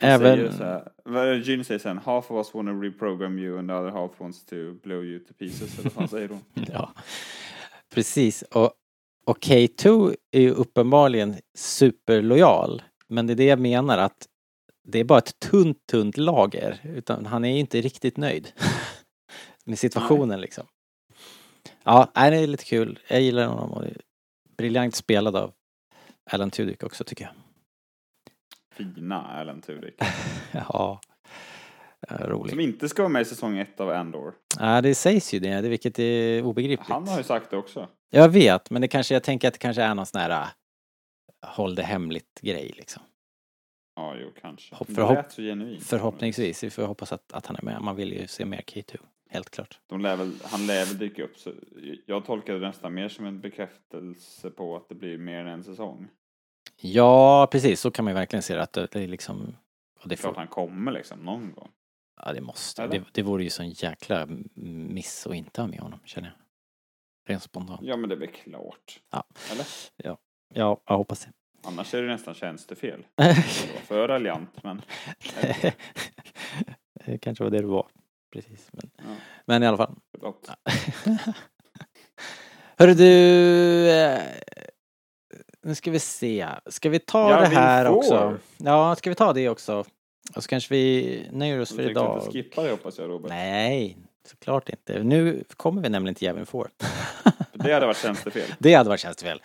B: Han
A: Även,
B: säger så här, vad Jyn säger sen, half of us wanna reprogram you and the other half wants to blow you to pieces, eller vad fan säger hon?
A: ja. Precis. Och, och K2 är ju uppenbarligen superlojal. Men det är det jag menar att det är bara ett tunt, tunt lager. Utan han är inte riktigt nöjd med situationen liksom. Ja, nej, det är lite kul. Jag gillar honom och briljant spelad av Alan Tudyk också tycker jag.
B: Fina Alan Tudyk.
A: Ja, eh, rolig.
B: Som inte ska vara med i säsong ett av Andor.
A: Ja, det sägs ju det, vilket är obegripligt.
B: Han har ju sagt det också.
A: Jag vet, men det kanske, jag tänker att det kanske är någon sån här äh, håll det hemligt grej liksom.
B: Ja, jo, kanske.
A: Hopp-
B: Det
A: förhopp-
B: lät så genuint.
A: Förhoppningsvis, vi får hoppas att, att han är med. Man vill ju se mer K2, helt klart.
B: De lär väl, han lär väl dyka upp. Så jag tolkar det nästan mer som en bekräftelse på att det blir mer än en säsong.
A: Ja, precis, så kan man ju verkligen se det, att det, det är liksom... Det,
B: Klart
A: får,
B: han kommer liksom någon gång.
A: ja, det måste.
B: Eller?
A: Det, det vore ju sån jäkla miss att inte ha med honom, känner jag. Rent spontant.
B: Ja, men det är väl klart.
A: Ja.
B: Eller?
A: Ja, jag hoppas det.
B: Annars är det nästan tjänstefel. Det var för raljant, men
A: det kanske var det du var. Precis. Men,
B: Ja.
A: men i alla fall.
B: förlåt.
A: Hörru du, eh, nu ska vi se. Ska vi ta
B: Ja,
A: det här
B: får.
A: också? Ja, ska vi ta det också? Och så kanske vi nöjer oss
B: Du
A: för
B: tänkte
A: idag.
B: inte skippa det hoppas jag, Robert.
A: Nej, såklart inte. Nu kommer vi nämligen till Jäveln får.
B: Det hade varit tjänstefel,
A: det hade varit tjänstefel.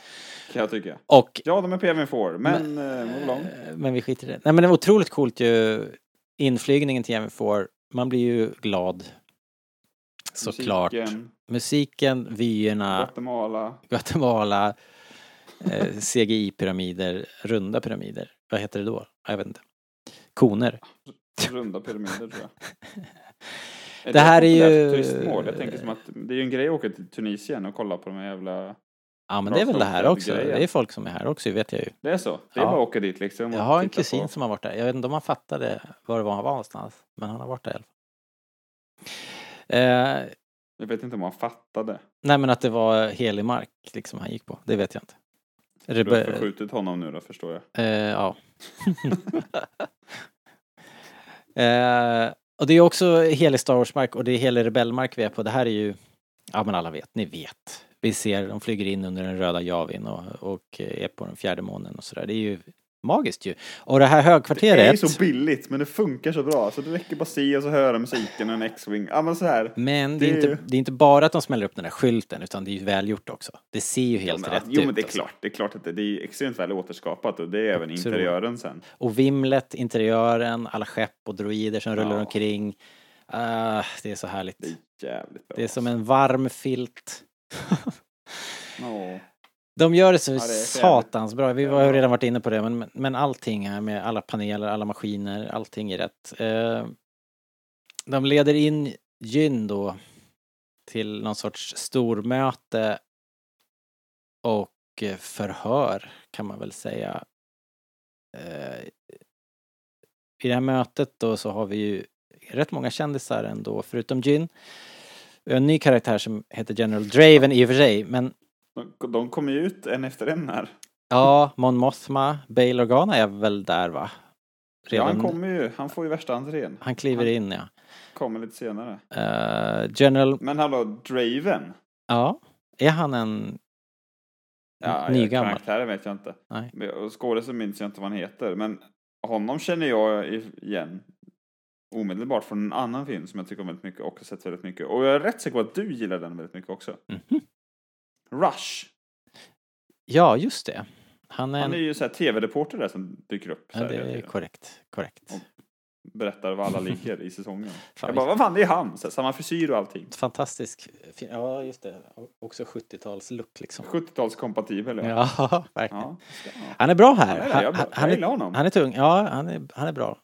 B: kan jag tycka.
A: Och,
B: Ja, de är PVN får, men... men
A: eh, men vi skiter i det. Nej men det var otroligt coolt ju. Inflygningen till Jäveln får. Man blir ju glad. Såklart.
B: Musiken,
A: Musiken, vyerna.
B: Guatemala.
A: Guatemala, eh, CGI-pyramider, runda pyramider. Vad heter det då? Jag vet inte. Koner.
B: Runda pyramider tror jag.
A: Det här är ju-
B: Turistmål? Jag tänker som att det är ju en grej att åka till Tunisien och kolla på de här jävla...
A: Ja men det är väl det här också.
B: grejer.
A: Det är folk som är här också, vet jag ju.
B: Det är så? Det är
A: Ja.
B: bara att åka dit liksom?
A: Jag har en kusin
B: på.
A: som har varit där. Jag vet inte om han fattade var det var han var någonstans. Men han har varit där i alla fall. Eh,
B: Jag vet inte om han fattade.
A: nej men att det var helig mark liksom han gick på. Det vet jag inte.
B: Du har förskjutit honom nu då, förstår jag.
A: Eh, ja. eh, och det är också helig Star Wars-mark och det är helig rebellmark vi är på. Det här är ju, ja men alla vet, ni vet. Vi ser, de flyger in under den röda Javin och, och är på den fjärde månen och sådär. Det är ju magiskt ju. Och det här
B: Det är
A: högkvarteret.
B: så billigt, men det funkar så bra. Så det räcker bara att se och så höra musiken och en X-Wing. Ja, men så här.
A: Men det är,
B: Det är
A: inte,
B: ju-
A: det är inte bara att de smäller upp den där skylten utan det är ju välgjort också. Det ser ju helt
B: Ja, men,
A: rätt
B: jo,
A: ut.
B: men det är
A: alltså.
B: klart. Det är klart att det, det är extremt väl återskapat och det är även
A: Absolut.
B: interiören sen.
A: Och vimlet, interiören, alla skepp och droider som rullar
B: Ja.
A: omkring. Ah, det är så härligt.
B: Det är jävligt bra.
A: Det är som en varm filt.
B: Ja.
A: De gör det så
B: det är så
A: satans bra. Vi har ju redan varit inne på det, men, men allting här med alla paneler, alla maskiner, allting är rätt. Eh, de leder in Jyn då till någon sorts stormöte och förhör kan man väl säga. Eh, I det här mötet då så har vi ju rätt många kändisar ändå, förutom Jyn. En ny karaktär som heter General Draven i och för sig, men
B: De, de kommer ju ut en efter en här.
A: Ja, Mon Mothma, Bail Organa är väl där va?
B: Ja, han kommer ju. Han får ju värsta entrén.
A: han kliver
B: han-
A: in ja.
B: Kommer lite senare.
A: Eh, General,
B: Men hallå, Draven?
A: ja, är han en
B: Ja,
A: nygammal?
B: Karaktären vet jag inte.
A: Nej.
B: Skådisen minns jag inte vad han heter. Men honom känner jag igen. Omedelbart från en annan film som jag tycker om väldigt mycket och har sett väldigt mycket. Och jag är rätt säker på att du gillar den väldigt mycket också.
A: Mhm.
B: Rush.
A: Ja, just det. Han är,
B: Han är ju så tv-reporter där som dyker upp.
A: Ja, det är korrekt, korrekt.
B: Och- Berättar var alla ligger i säsongen.
A: Fan,
B: jag bara, vad fan det är han? Så här, samma frisyr och allting.
A: Fantastisk. Ja, just det. Också 70-talslook liksom.
B: 70-talskompatibel ja.
A: Ja, verkligen.
B: ja. han ha.
A: Han är bra här.
B: är
A: Han,
B: jag,
A: han, han, är, han är tung. Ja, han är, han är bra.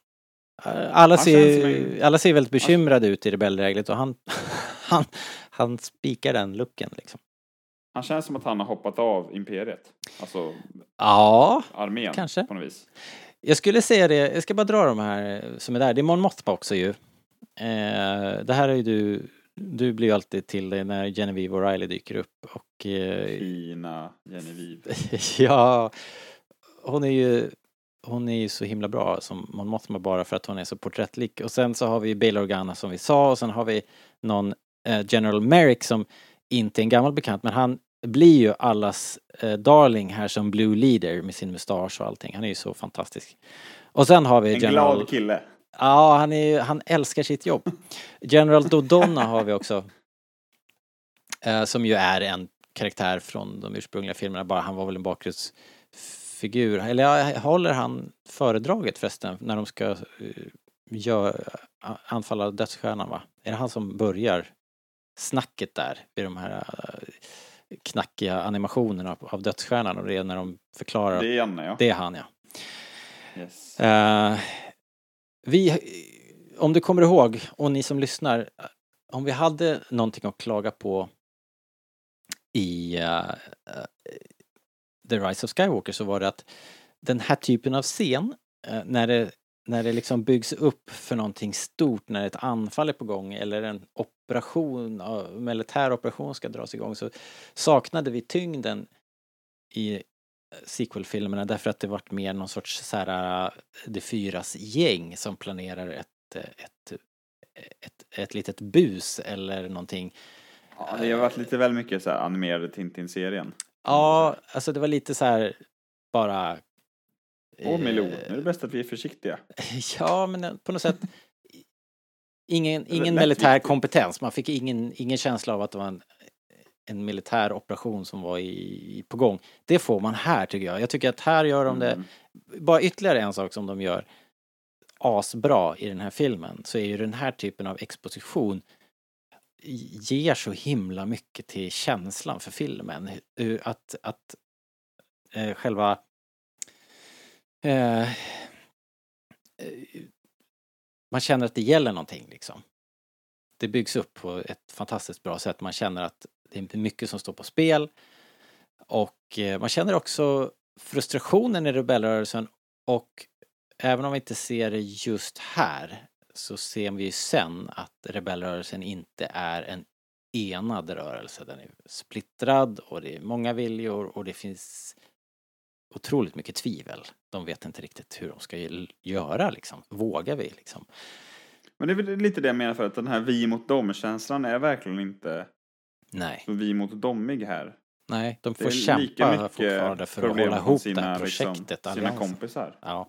A: Alla ser, alla ser väldigt bekymrade ut i rebelllägret och han, han, han spikar den looken liksom.
B: Han känns som att han har hoppat av Imperiet. Alltså
A: Ja,
B: armén
A: Kanske.
B: på något vis.
A: jag skulle säga det, jag ska bara dra de här som är där. Det är Mon Mothma också ju. Eh, det här är ju du, du blir ju alltid till det när Genevieve O'Reilly dyker upp och eh,
B: Fina Genevieve.
A: ja, hon är ju hon är ju så himla bra som Mon Mothma bara för att hon är så porträttlik. Och sen så har vi Bail Organa som vi sa och sen har vi någon eh, General Merrick som inte är en gammal bekant men han blir ju allas eh, darling här som Blue Leader med sin mustasch och allting. Han är ju så fantastisk. Och sen har vi
B: En
A: General...
B: glad kille.
A: Ja, han, är, han älskar sitt jobb. General Dodonna har vi också. Eh, som ju är en karaktär från de ursprungliga filmerna, bara han var väl en bakgrundsfigur. Eller håller han föredraget förresten när de ska uh, gör, anfalla dödsstjärnan va? Är det han som börjar snacket där vid de här eh, knackiga animationerna av- dödsstjärnan och det är när de förklarar
B: Det är Janne ja.
A: det är han ja.
B: Yes.
A: Eh, vi, om du kommer ihåg, och ni som lyssnar, om vi hade någonting att klaga på i eh, eh, The Rise of Skywalker så var det att den här typen av scen, eh, när det, när det liksom byggs upp för någonting stort, när ett anfall är på gång eller en operation, en militär operation ska dras igång så saknade vi tyngden i eh, sequel-filmerna därför att det vart mer någon sorts så här eh, det fyras gäng som planerar ett, ett, ett, ett litet bus eller någonting.
B: Ja, det har varit lite väl mycket så här animerade Tintin-serien.
A: Ja, alltså det var lite så här bara...
B: Åh Milou,
A: eh,
B: nu är det bäst att vi är försiktiga.
A: Ja, men på något sätt ingen, ingen militär kompetens. Man fick ingen, ingen känsla av att det var en, en militär operation som var i, på gång. Det får man här tycker jag. Jag tycker att här gör de det
B: Mm.
A: bara ytterligare en sak som de gör asbra i den här filmen så är ju den här typen av exposition ger så himla mycket till känslan för filmen. Eh, att, att eh, själva eh, eh, man känner att det gäller någonting liksom. Det byggs upp på ett fantastiskt bra sätt. Man känner att det är mycket som står på spel. Och eh, man känner också frustrationen i rebellrörelsen och även om vi inte ser det just här så ser vi ju sen att rebellrörelsen inte är en enad rörelse. Den är splittrad och det är många viljor och det finns otroligt mycket tvivel. De vet inte riktigt hur de ska göra liksom. Vågar vi liksom?
B: Men det är väl lite det jag menar för att den här vi mot dem-känslan är verkligen inte
A: Nej,
B: så vi mot domig här.
A: nej, de
B: Det
A: får kämpa fortfarande för att hålla ihop
B: sina,
A: det här
B: liksom,
A: projektet.
B: sina
A: alliansen.
B: kompisar.
A: Ja.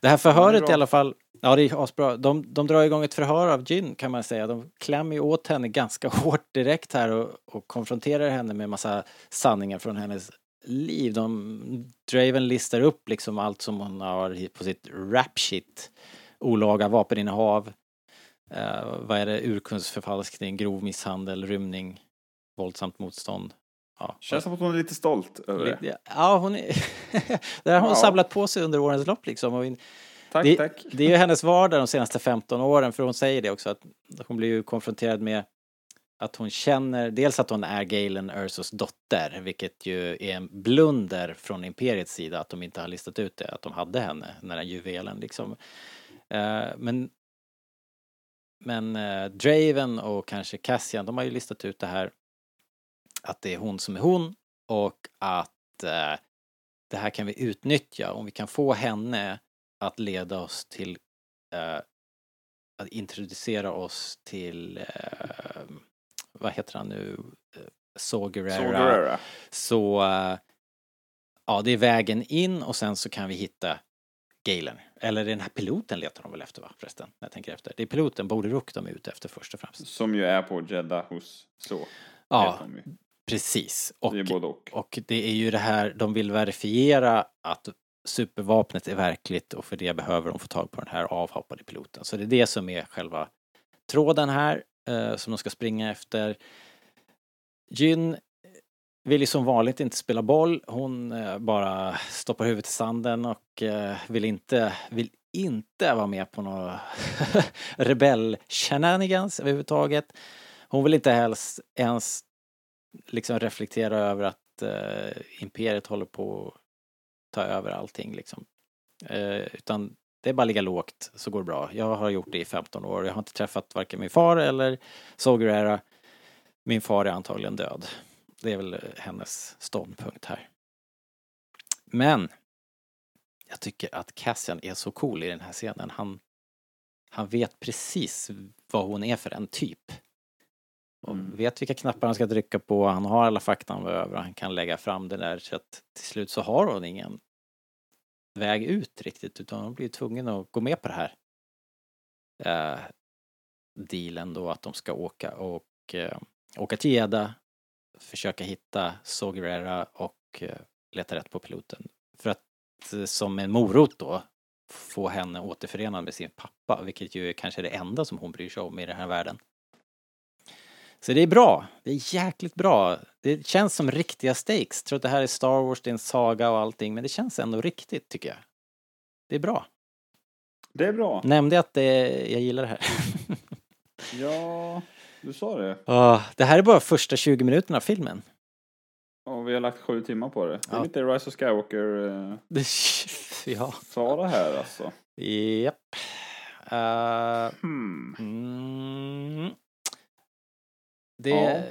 A: Det här förhöret
B: bra.
A: i alla fall, ja det är asbra. De, de drar igång ett förhör av Jyn kan man säga. De klämmer ju åt henne ganska hårt direkt här och, och konfronterar henne med massa sanningar från hennes liv. De, Draven listar upp liksom allt som hon har på sitt rap shit. Olaga vapeninnehav, eh, vad är det, urkundsförfalskning, grov misshandel, rymning, våldsamt motstånd. Ja,
B: Känns som att hon är lite stolt över det.
A: Ja, hon är... det har hon
B: Ja.
A: samlat på sig under årens lopp liksom. Och
B: Tack,
A: det,
B: tack.
A: det är ju hennes vardag de senaste 15 åren, för hon säger det också att hon blir ju konfronterad med att hon känner, dels att hon är Galen Ursos dotter, vilket ju är en blunder från Imperiets sida att de inte har listat ut det, att de hade henne, den här juvelen liksom. Eh, men men eh, Draven och kanske Cassian, de har ju listat ut det här att det är hon som är hon och att eh, det här kan vi utnyttja om vi kan få henne att leda oss till eh, att introducera oss till eh, vad heter han nu? Eh, Saw Gerrera.
B: Så
A: eh, ja, det är vägen in och sen så kan vi hitta Galen. Eller den här piloten letar de väl efter va förresten? När jag tänker efter. Det är piloten, Bode Rook de är ute efter först och främst.
B: Som ju är på Jeddah hos så.
A: Ja, precis. Och,
B: Det och.
A: och det är ju det här, de vill verifiera att supervapnet är verkligt och för det behöver de få tag på den här avhoppade piloten. Så det är det som är själva tråden här eh, som de ska springa efter. Jyn vill ju som vanligt inte spela boll. Hon eh, bara stoppar huvudet i sanden och eh, vill inte, vill inte vara med på några rebell-shenanigans överhuvudtaget. Hon vill inte helst ens liksom reflektera över att eh, imperiet håller på att ta över allting liksom. Eh, utan det är bara att ligga lågt så går det bra. Jag har gjort det i 15 år. Jag har inte träffat varken min far eller Saw Min far är antagligen död. Det är väl eh, hennes ståndpunkt här. Men jag tycker att Cassian är så cool i den här scenen. Han, han vet precis vad hon är för en typ. Och
B: Mm.
A: vet vilka knappar han ska trycka på, han har alla fakta han behöver, han kan lägga fram det där så att till slut så har hon ingen väg ut riktigt utan hon blir tvungen att gå med på det här eh, dealen då att de ska åka och eh, åka till Jeddah, försöka hitta Sogerera och eh, leta rätt på piloten. För att eh, som en morot då få henne återförenad med sin pappa, vilket ju är kanske det enda som hon bryr sig om i den här världen. Så det är bra. Det är jäkligt bra. Det känns som riktiga stakes. Jag tror att det här är Star Wars, det är en saga och allting, men det känns ändå riktigt tycker jag. Det är bra.
B: Det är bra.
A: Nämnde jag att det, jag gillar det här?
B: Ja, du sa det.
A: Ah, det här är bara första 20 minuterna av filmen.
B: Och vi har lagt sju timmar på det. Det är
A: Ja.
B: lite Rise of Skywalker eh,
A: ja.
B: Sara här alltså.
A: Japp. Eh,
B: Hmm.
A: mm. Det,
B: Ja.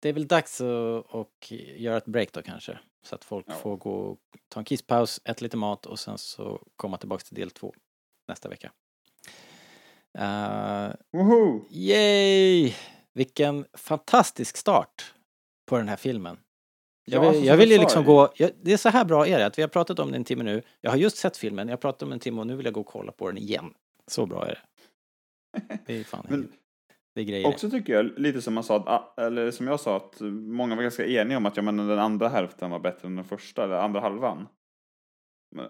A: det är väl dags att, att göra ett break då kanske. Så att folk
B: Ja.
A: får gå och ta en kisspaus, äta lite mat och sen så komma tillbaka till del två nästa vecka. Uh,
B: Woho!
A: yay! Vilken fantastisk start på den här filmen. Jag
B: Ja,
A: vill,
B: alltså,
A: jag vill ju liksom gå, jag, det är så här bra är det att vi har pratat om den en timme nu. Jag har just sett filmen, jag har pratat om en timme och nu vill jag gå och kolla på den igen. Så bra är det. Det är fan,
B: Men
A: det grejer.
B: också tycker jag, lite som man sa, att, ah, eller som jag sa, att många var ganska eniga om att ja, men den andra hälften var bättre än den första, eller andra halvan.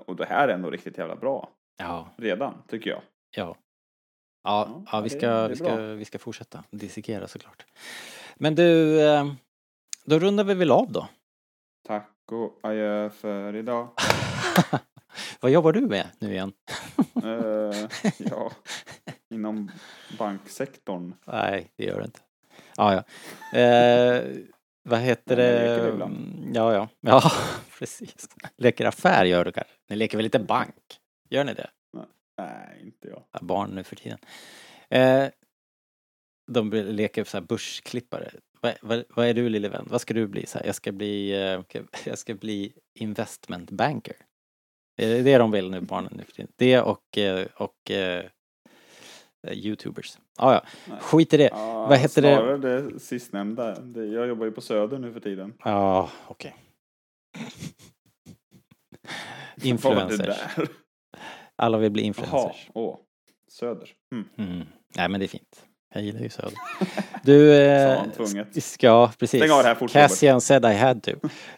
B: Och det här är ändå riktigt jävla bra.
A: Ja,
B: Redan, tycker jag.
A: ja. Ja,
B: Ja,
A: ja vi, ska,
B: det
A: vi, ska, vi ska fortsätta dissekera såklart. Men du, eh, då rundar vi väl av då.
B: Tack och adjö för idag.
A: Vad jobbar du med nu igen?
B: Eh, ja, inom banksektorn.
A: Nej, det gör det inte. Ja, ja. Eh, vad heter det?
B: ibland.
A: Ja, ja. Ja, precis. Leker affär gör du kanske? Ni leker väl inte bank? Gör ni det?
B: Nej, inte jag.
A: Ja, Barn nu för tiden. Eh, de leker så här börsklippare. Vad, vad, vad är du lille vän? Vad ska du bli? Så här, jag ska bli, jag ska bli investment banker. Är det det de vill nu, barnen nu för tiden? Det och, eh, och eh, Youtubers. Ah, ja,
B: Nej.
A: skit i det.
B: Ja,
A: Vad heter det?
B: det? sistnämnda. Jag jobbar ju på Söder nu för tiden.
A: Ja, okej.
B: Vad var
A: Influencers. Alla vill bli
B: Jaha,
A: influencers.
B: åh. Söder. Mm.
A: Mm. Nej, men det är fint. Jag gillar ju Söder. Du, eh, ska, precis.
B: Stäng av det här fort,
A: Cassian said I had to.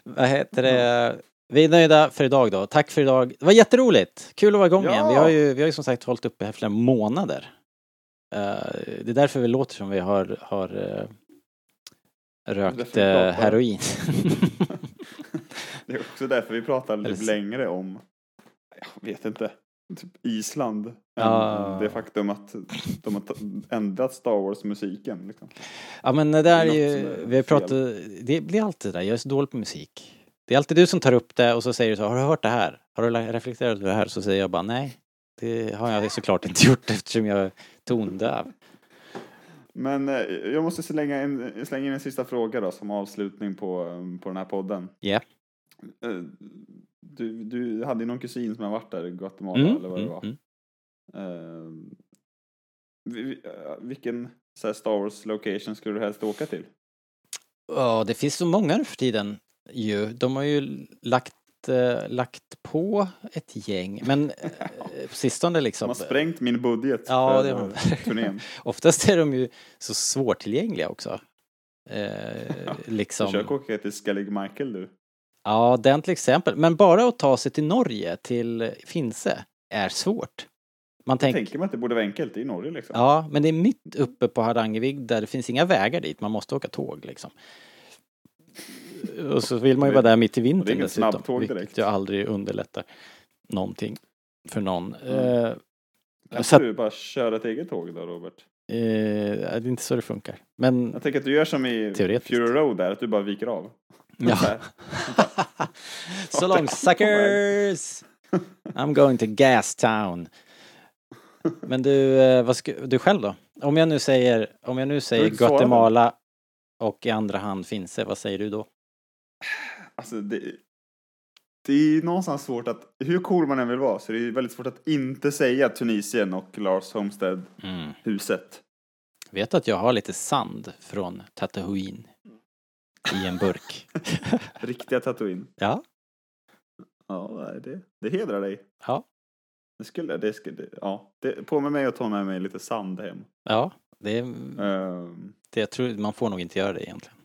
A: Vad heter det? Vi är nöjda för idag då. Tack för idag. Det var jätteroligt. Kul att vara igång
B: Ja.
A: igen. Vi har ju, vi har ju som sagt hållit uppe här flera månader. Eh, det är därför vi låter som vi har, har uh, rökt uh, heroin.
B: Det är också därför vi pratar lite längre om, jag vet inte, typ Island.
A: Ja.
B: Det faktum att de har ändrat Star Wars-musiken. Liksom.
A: Ja men det där är ju, vi har pratat, det blir alltid det där, jag är så dålig på musik. Det är alltid du som tar upp det och så säger du så, har du hört det här? Har du reflekterat över det här? Så säger jag bara nej. Det har jag såklart inte gjort eftersom jag är tondöv.
B: Men eh, jag måste slänga in, slänga in en sista fråga då som avslutning på, eh, på den här podden.
A: Ja.
B: Eh, Du, du hade ju någon kusin som har varit där i Guatemala
A: Mm,
B: eller vad det
A: mm,
B: var.
A: mm.
B: Eh, vilken så Star Wars location skulle du helst åka till?
A: Ja, det finns så många nu för tiden ju. De har ju lagt, eh, lagt på ett gäng, men eh, på sistone
B: De
A: liksom.
B: har sprängt min budget
A: Ja,
B: för
A: det har de.
B: turnén.
A: Oftast är de ju så svårtillgängliga också. Eh, liksom.
B: Försök åka till Skellig Michael du.
A: Ja, den till exempel. Men bara att ta sig till Norge, till Finse, är svårt. Man
B: Jag
A: tänker,
B: mig att det borde vara enkelt i Norge liksom.
A: ja, men det är mitt uppe på Hardangervidda där det finns inga vägar dit, man måste åka tåg liksom. Och så vill man ju vara där mitt i
B: det är
A: vintern dessutom, vilket ju aldrig underlättar någonting för någon.
B: Mm.
A: Eh,
B: Kan
A: så att-
B: du bara köra ett eget tåg då Robert?
A: Eh, det är inte så det funkar. Men
B: Jag tänker att du gör som i. Fury Road där, att du bara viker av.
A: Ja. So long suckers! I'm going to Gas Town. Men du, eh, vad ska, du själv då? Om jag nu säger, om jag nu säger. Guatemala och i andra hand Finse, vad säger du då?
B: Alltså det, det är någonstans svårt att, hur cool man än vill vara, så det är väldigt svårt att inte säga Tunisien och Lars Homestead-huset.
A: Vet att jag har lite sand från Tatooine i en burk?
B: Riktiga Tatooine.
A: ja,
B: Ja, det, det hedrar dig.
A: ja,
B: Det skulle, det skulle, ja. Det, på med mig och ta med mig lite sand hem.
A: ja. Det,
B: Um,
A: det, jag tror, man får nog inte göra det egentligen.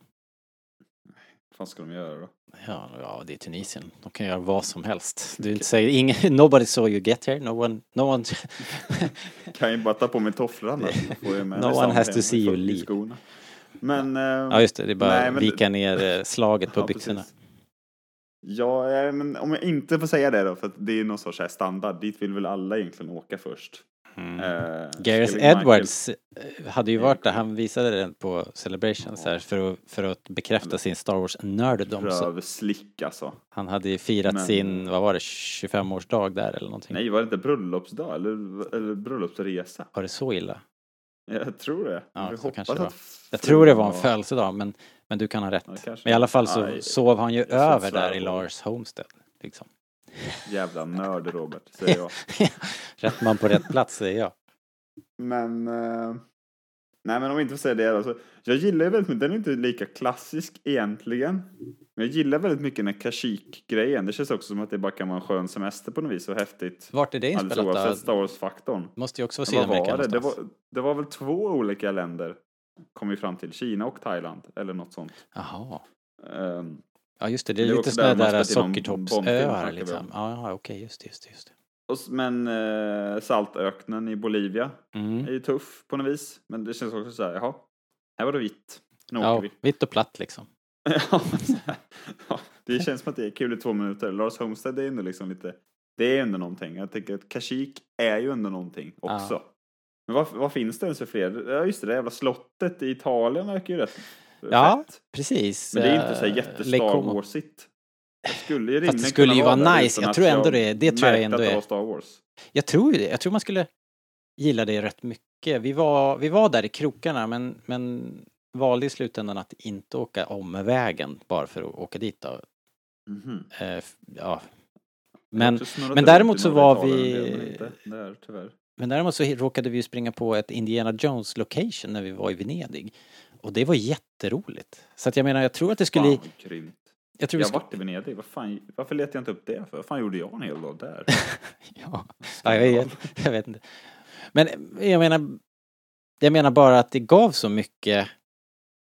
B: Fan ska de göra då?
A: Ja, ja, det är Tunisien. De kan göra vad som helst. Du säger ingen, nobody saw you get here, no one, no one,
B: Kan ju bara ta på mig tofflor annars. så får jag med
A: No one has to see you leave.
B: Men... ehm,
A: Ja just det, det är bara
B: Nej,
A: vika ner eh, slaget på
B: ja,
A: byxorna.
B: precis. Ja, eh, men om jag inte får säga det då, för att det är någon sorts här standard. Dit vill väl alla egentligen åka först.
A: Mm.
B: Eh,
A: Gareth Edwards eh, hade ju varit där, han visade den på Celebrations här för att, för att bekräfta sin Star Wars-nördom.
B: Rövslick alltså.
A: Han hade ju firat
B: Men-
A: sin, vad var det, 25-årsdag där eller någonting.
B: Nej, var det inte bröllopsdag eller, eller bröllopsresa?
A: Var det så illa?
B: Jag tror det.
A: Ja,
B: Vi
A: så
B: hoppas
A: kanske det var.
B: att
A: Jag tror det var en födelsedag men, men du kan ha rätt.
B: Ja,
A: Men i alla fall så
B: Aj,
A: sov han ju
B: jag
A: över där i. Lars Homestead. Liksom.
B: Jävla nörd Robert, säger jag.
A: rätt man på rätt plats säger jag.
B: Men... eh, nej, men om vi inte får säga det då. Så, jag gillar ju väldigt mycket, den är inte lika klassisk egentligen. Men jag gillar väldigt mycket den här Kashyyyk-grejen. Det känns också som att det bara kan vara en skön semester på något vis och häftigt.
A: Vart är det inspelat
B: oavsett
A: då?
B: Star Wars-faktorn.
A: Måste ju också vara Sydamerika
B: var det? Det var, det var väl två olika länder, kom vi fram till. Kina och Thailand, eller något sånt.
A: Jaha.
B: Ehm,
A: Ja just det, det är
B: Det
A: lite sådana
B: där
A: där sockertoppsöar liksom. Ja, ja, okej, just det, just det. Just det.
B: men eh, saltöknen i Bolivia
A: Mm.
B: är ju tuff på något vis. Men det känns också så här, jaha, här var det vitt. Nu
A: Ja,
B: vi.
A: vitt och platt liksom.
B: Ja, ja, det känns som att det är kul i två minuter. Lars Homestead är ändå liksom lite, det är ändå någonting. Jag tänker att Kashyyyk är ju ändå någonting också. Men vad, vad finns det ens för fler? Ja just det, det jävla slottet i Italien verkar ju rätt
A: Ja,
B: fett.
A: Precis.
B: Men det är inte så
A: eh,
B: jätte
A: Lake
B: Star
A: Como.
B: Warsigt. Skulle ju
A: Fast det skulle ju vara nice. Jag tror ändå det- det tror jag ändå är-
B: var Star Wars.
A: Jag tror ju det. Jag tror man skulle gilla det rätt mycket. Vi var, vi var där i krokarna men, men valde i slutändan att inte åka omvägen bara för att åka dit då.
B: Mhm.
A: Eh, f- ja. Men, men däremot så var vi-
B: del, men Där,
A: men däremot så råkade vi springa på ett Indiana Jones location när vi var i Venedig. Och det var jätteroligt. Så att jag menar, jag tror att det skulle...
B: Fan grymt.
A: Jag tror
B: Jag
A: skulle...
B: varit i Venedig. Vad fan, varför letade jag inte upp det för? Vad fan gjorde jag en hel dag där?
A: Ja, ja jag, vet, jag vet inte. Men jag menar, jag menar bara att det gav så mycket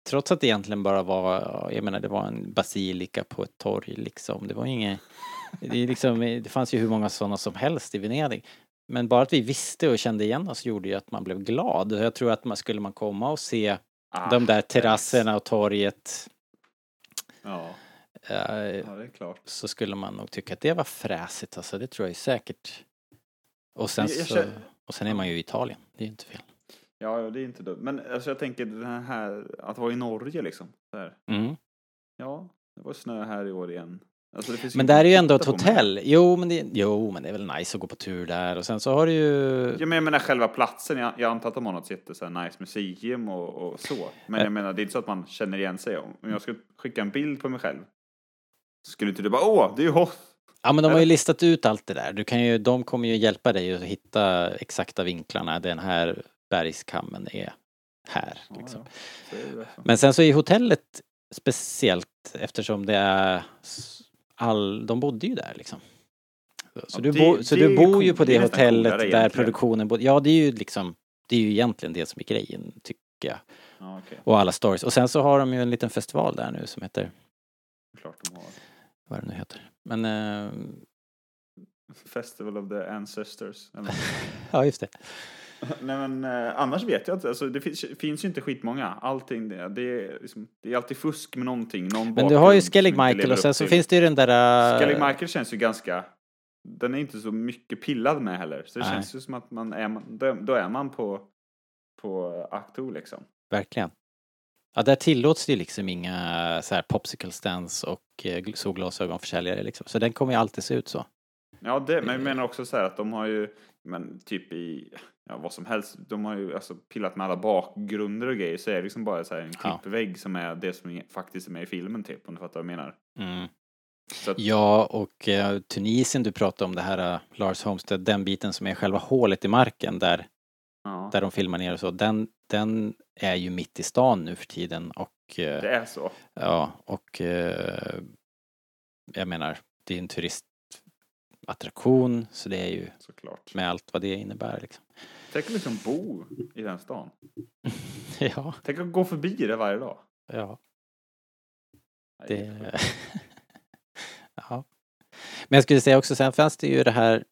A: Trots att det egentligen bara var, jag menar det var en basilika på ett torg liksom. Det var inget, det, liksom, det fanns ju hur många sådana som helst i Venedig. Men bara att vi visste och kände igen oss gjorde ju att man blev glad. Jag tror att man skulle man komma och se
B: Ah,
A: de där terrasserna och torget
B: Ja,
A: eh,
B: ja, det är klart.
A: så skulle man nog tycka att det var fräsigt alltså. Det tror jag säkert. Och sen,
B: Jag- jag
A: så,
B: känner-
A: och sen är man ju i Italien. Det är ju inte fel.
B: Ja, det är inte dumt. Men alltså, jag tänker den här, att vara i Norge liksom. Så här.
A: Mm.
B: Ja, det var snö här i år igen. Alltså,
A: Men där är ju ändå ett hotell. Jo men, det, jo, men det är väl nice att gå på tur där. Och sen så har du ju...
B: Ja, men jag menar själva platsen. Jag, jag antar att de har något jätte så här, nice museum och, och så. Men jag menar, det är inte så att man känner igen sig. Om jag skulle skicka en bild på mig själv. Skulle inte du bara, åh, det är ju Hoth.
A: Ja men de har ju listat ut allt det där. Du kan ju, de kommer ju hjälpa dig att hitta exakta vinklarna. Den här bergskammen är här. Liksom.
B: Ja, så.
A: Men sen så är hotellet speciellt eftersom det är all, de bodde ju där liksom. Så,
B: Ja,
A: du,
B: det-
A: bo, så
B: det
A: du bor ju på
B: det
A: det, hotellet där
B: egentligen.
A: produktionen bodde. Ja det är ju liksom, det är ju egentligen det som är grejen tycker jag.
B: Ja, okej.
A: Och alla stories. Och sen så har de ju en liten festival där nu som heter,
B: Klart de har.
A: vad det nu heter. Men, eh,
B: Festival of the Ancestors.
A: ja just det.
B: Nej men eh, annars vet jag inte, alltså, det finns, finns ju inte skitmånga. Allting det, det, är, liksom, det är alltid fusk med någonting. Någon
A: Men du har ju Skellig Michael och sen så
B: till.
A: finns det ju den där...
B: Skellig Michael känns ju ganska, den är inte så mycket pillad med heller. Så det
A: Nej.
B: känns ju som att man är, då, då är man på, på Act 2 liksom.
A: Verkligen. Ja, där tillåts det ju liksom inga så här popsicle stands och eh, solglasögonförsäljare liksom. Så den kommer ju alltid se ut så.
B: Ja, det, men jag menar också så här att de har ju, men typ i, ja vad som helst, de har ju alltså pillat med alla bakgrunder och grejer så är det liksom bara så här en
A: Ja.
B: klippvägg som är det som faktiskt är med i filmen typ, om du fattar vad jag menar.
A: Mm.
B: Att,
A: Ja, och eh, Tunisien du pratade om det här uh, Lars Homestead, den biten som är själva hålet i marken där,
B: ja,
A: där de filmar ner och så, den, den är ju mitt i stan nu för tiden och eh,
B: det är så.
A: ja, och eh, jag menar, det är en turistattraktion så det är ju
B: Såklart.
A: med allt vad det innebär liksom.
B: Tänk att liksom bo i den stan.
A: Ja,
B: Tänk att gå förbi det varje dag.
A: ja. Det... ja. Men jag skulle säga också, sen fanns det ju det här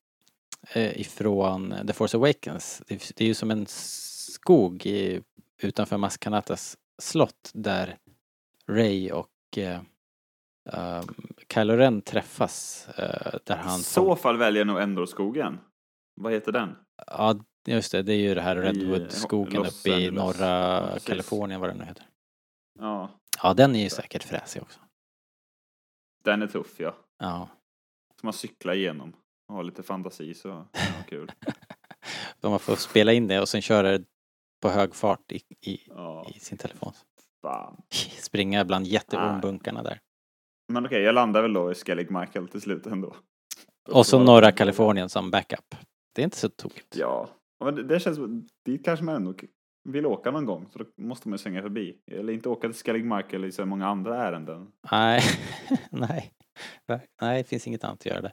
A: eh, ifrån The Force Awakens. Det, det är ju som en skog i, utanför Maskanatas slott där Ray och eh, um, Kylo Ren träffas. Eh, där han
B: I så fall väljer nog Endor-skogen. Vad heter den?
A: Ja, just det. Det är ju det här Redwood-skogen uppe i norra
B: precis.
A: Kalifornien, vad det nu heter.
B: Ja,
A: Ja, den är ju säkert fräsig också.
B: den är tuff ja.
A: Ja.
B: Som man cyklar igenom och har lite fantasi så ja, kul.
A: De man får spela in det och sen köra det på hög fart i, i,
B: Ja,
A: i sin telefon.
B: fan.
A: Springa bland jätteormbunkarna där.
B: Men okej, jag landar väl då i Skellig Michael till slut ändå.
A: Och så norra Kalifornien som backup. Det är inte så tokigt.
B: Ja, men det, det känns dit kanske man ändå vill åka någon gång, så då måste man ju svänga förbi. Eller inte åka till Skellig Michael i så många andra ärenden.
A: Nej, nej. Nej, det finns inget annat att göra där.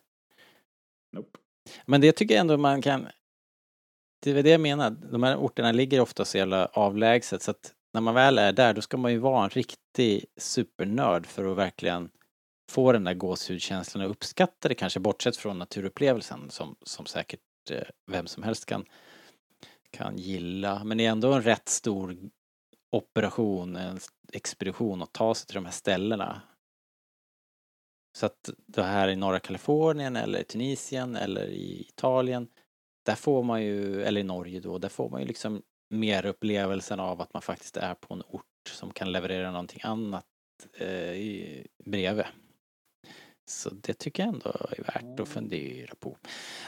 B: Nope.
A: Men det tycker jag ändå man kan... Det är det jag menar. De här orterna ligger ofta så jävla avlägset så att när man väl är där då ska man ju vara en riktig supernörd för att verkligen få den där gåshudkänslan och uppskatta det kanske bortsett från naturupplevelsen som, som säkert Eh, vem som helst kan, kan gilla. Men det är ändå en rätt stor operation, en expedition att ta sig till de här ställena. Så att det här i norra Kalifornien eller i Tunisien eller i Italien, där får man ju, eller i Norge då, där får man ju liksom mer upplevelsen av att man faktiskt är på en ort som kan leverera någonting annat eh, bredvid. Så det tycker jag ändå är värt att fundera på.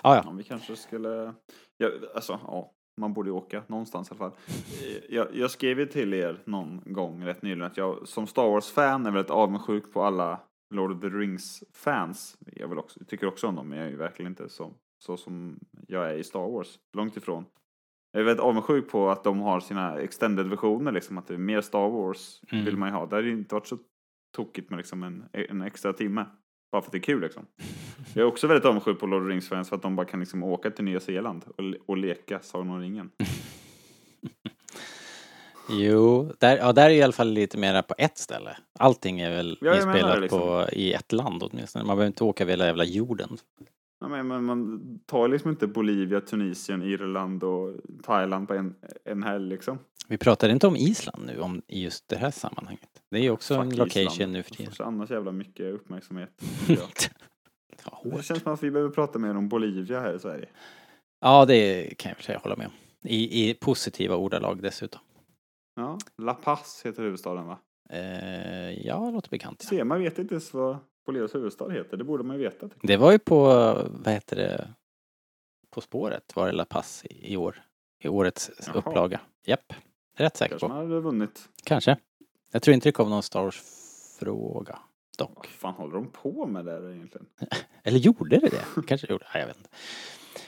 A: Ja, ja.
B: Ja, vi kanske skulle... Ja, alltså, ja, man borde ju åka någonstans i alla fall. Eh, Jag, jag skrev ju till er någon gång rätt nyligen att jag som Star Wars-fan är väldigt avundsjuk på alla Lord of the Rings-fans. Jag vill också, tycker också om dem, men jag är ju verkligen inte så, så som jag är i Star Wars. Långt ifrån. Jag är väldigt avundsjuk på att de har sina extended-versioner, liksom att det är mer Star Wars
A: Mm.
B: vill man ju ha. Det hade ju inte varit så tokigt med liksom en, en extra timme. Bara för att det är kul liksom. Jag är också väldigt avundsjuk på Lord of the Rings-fans för att de bara kan liksom åka till Nya Zeeland och, och leka Sagan om ringen.
A: Jo, där, ja, där är i alla fall lite mer på ett ställe. Allting är väl
B: Ja,
A: inspelat
B: liksom.
A: på, i ett land åtminstone. Man behöver inte åka över hela jävla jorden.
B: Ja, men, men man tar liksom inte Bolivia, Tunisien, Irland och Thailand på en, en helg liksom.
A: Vi pratade inte om Island nu om, i just det här sammanhanget. Det är ju också en
B: Fuck
A: location
B: Island.
A: nu för
B: De
A: tiden.
B: får annars jävla mycket uppmärksamhet.
A: ja,
B: Det känns som att vi behöver prata mer om Bolivia här i Sverige.
A: ja, det kan jag sig hålla med om. I, I positiva ordalag dessutom.
B: Ja, La Paz heter huvudstaden va?
A: Eh, ja, låter bekant. Ja.
B: Se, man vet inte ens vad Bolivias huvudstad heter. Det borde man ju veta.
A: Det var ju på, vad heter det, På spåret var det La Paz i, i år. I årets
B: Jaha.
A: upplaga. Japp, rätt säker
B: Kanske
A: på.
B: man hade vunnit.
A: Kanske. Jag tror inte det kom någon Star Wars-fråga.
B: Vad
A: Dock.
B: fan håller de på med där egentligen?
A: Eller gjorde det det? Kanske gjorde. Nej, jag vet inte.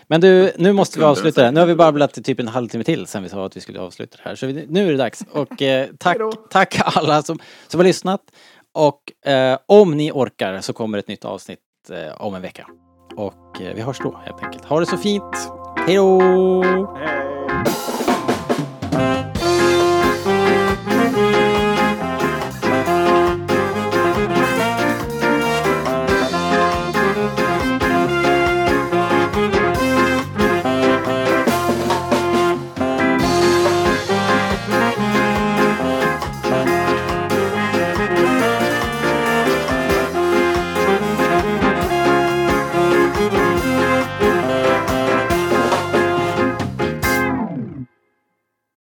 A: Men du, nu måste vi avsluta
B: det
A: det. Nu har vi babblat i typ en halvtimme till sen vi sa att vi skulle avsluta det här. Så vi, nu är det dags. Och eh, tack, tack alla som, som har lyssnat. Och eh, om ni orkar så kommer ett nytt avsnitt eh, om en vecka. Och eh, vi hörs då helt enkelt. Ha det så fint. Hej då!
B: Hej!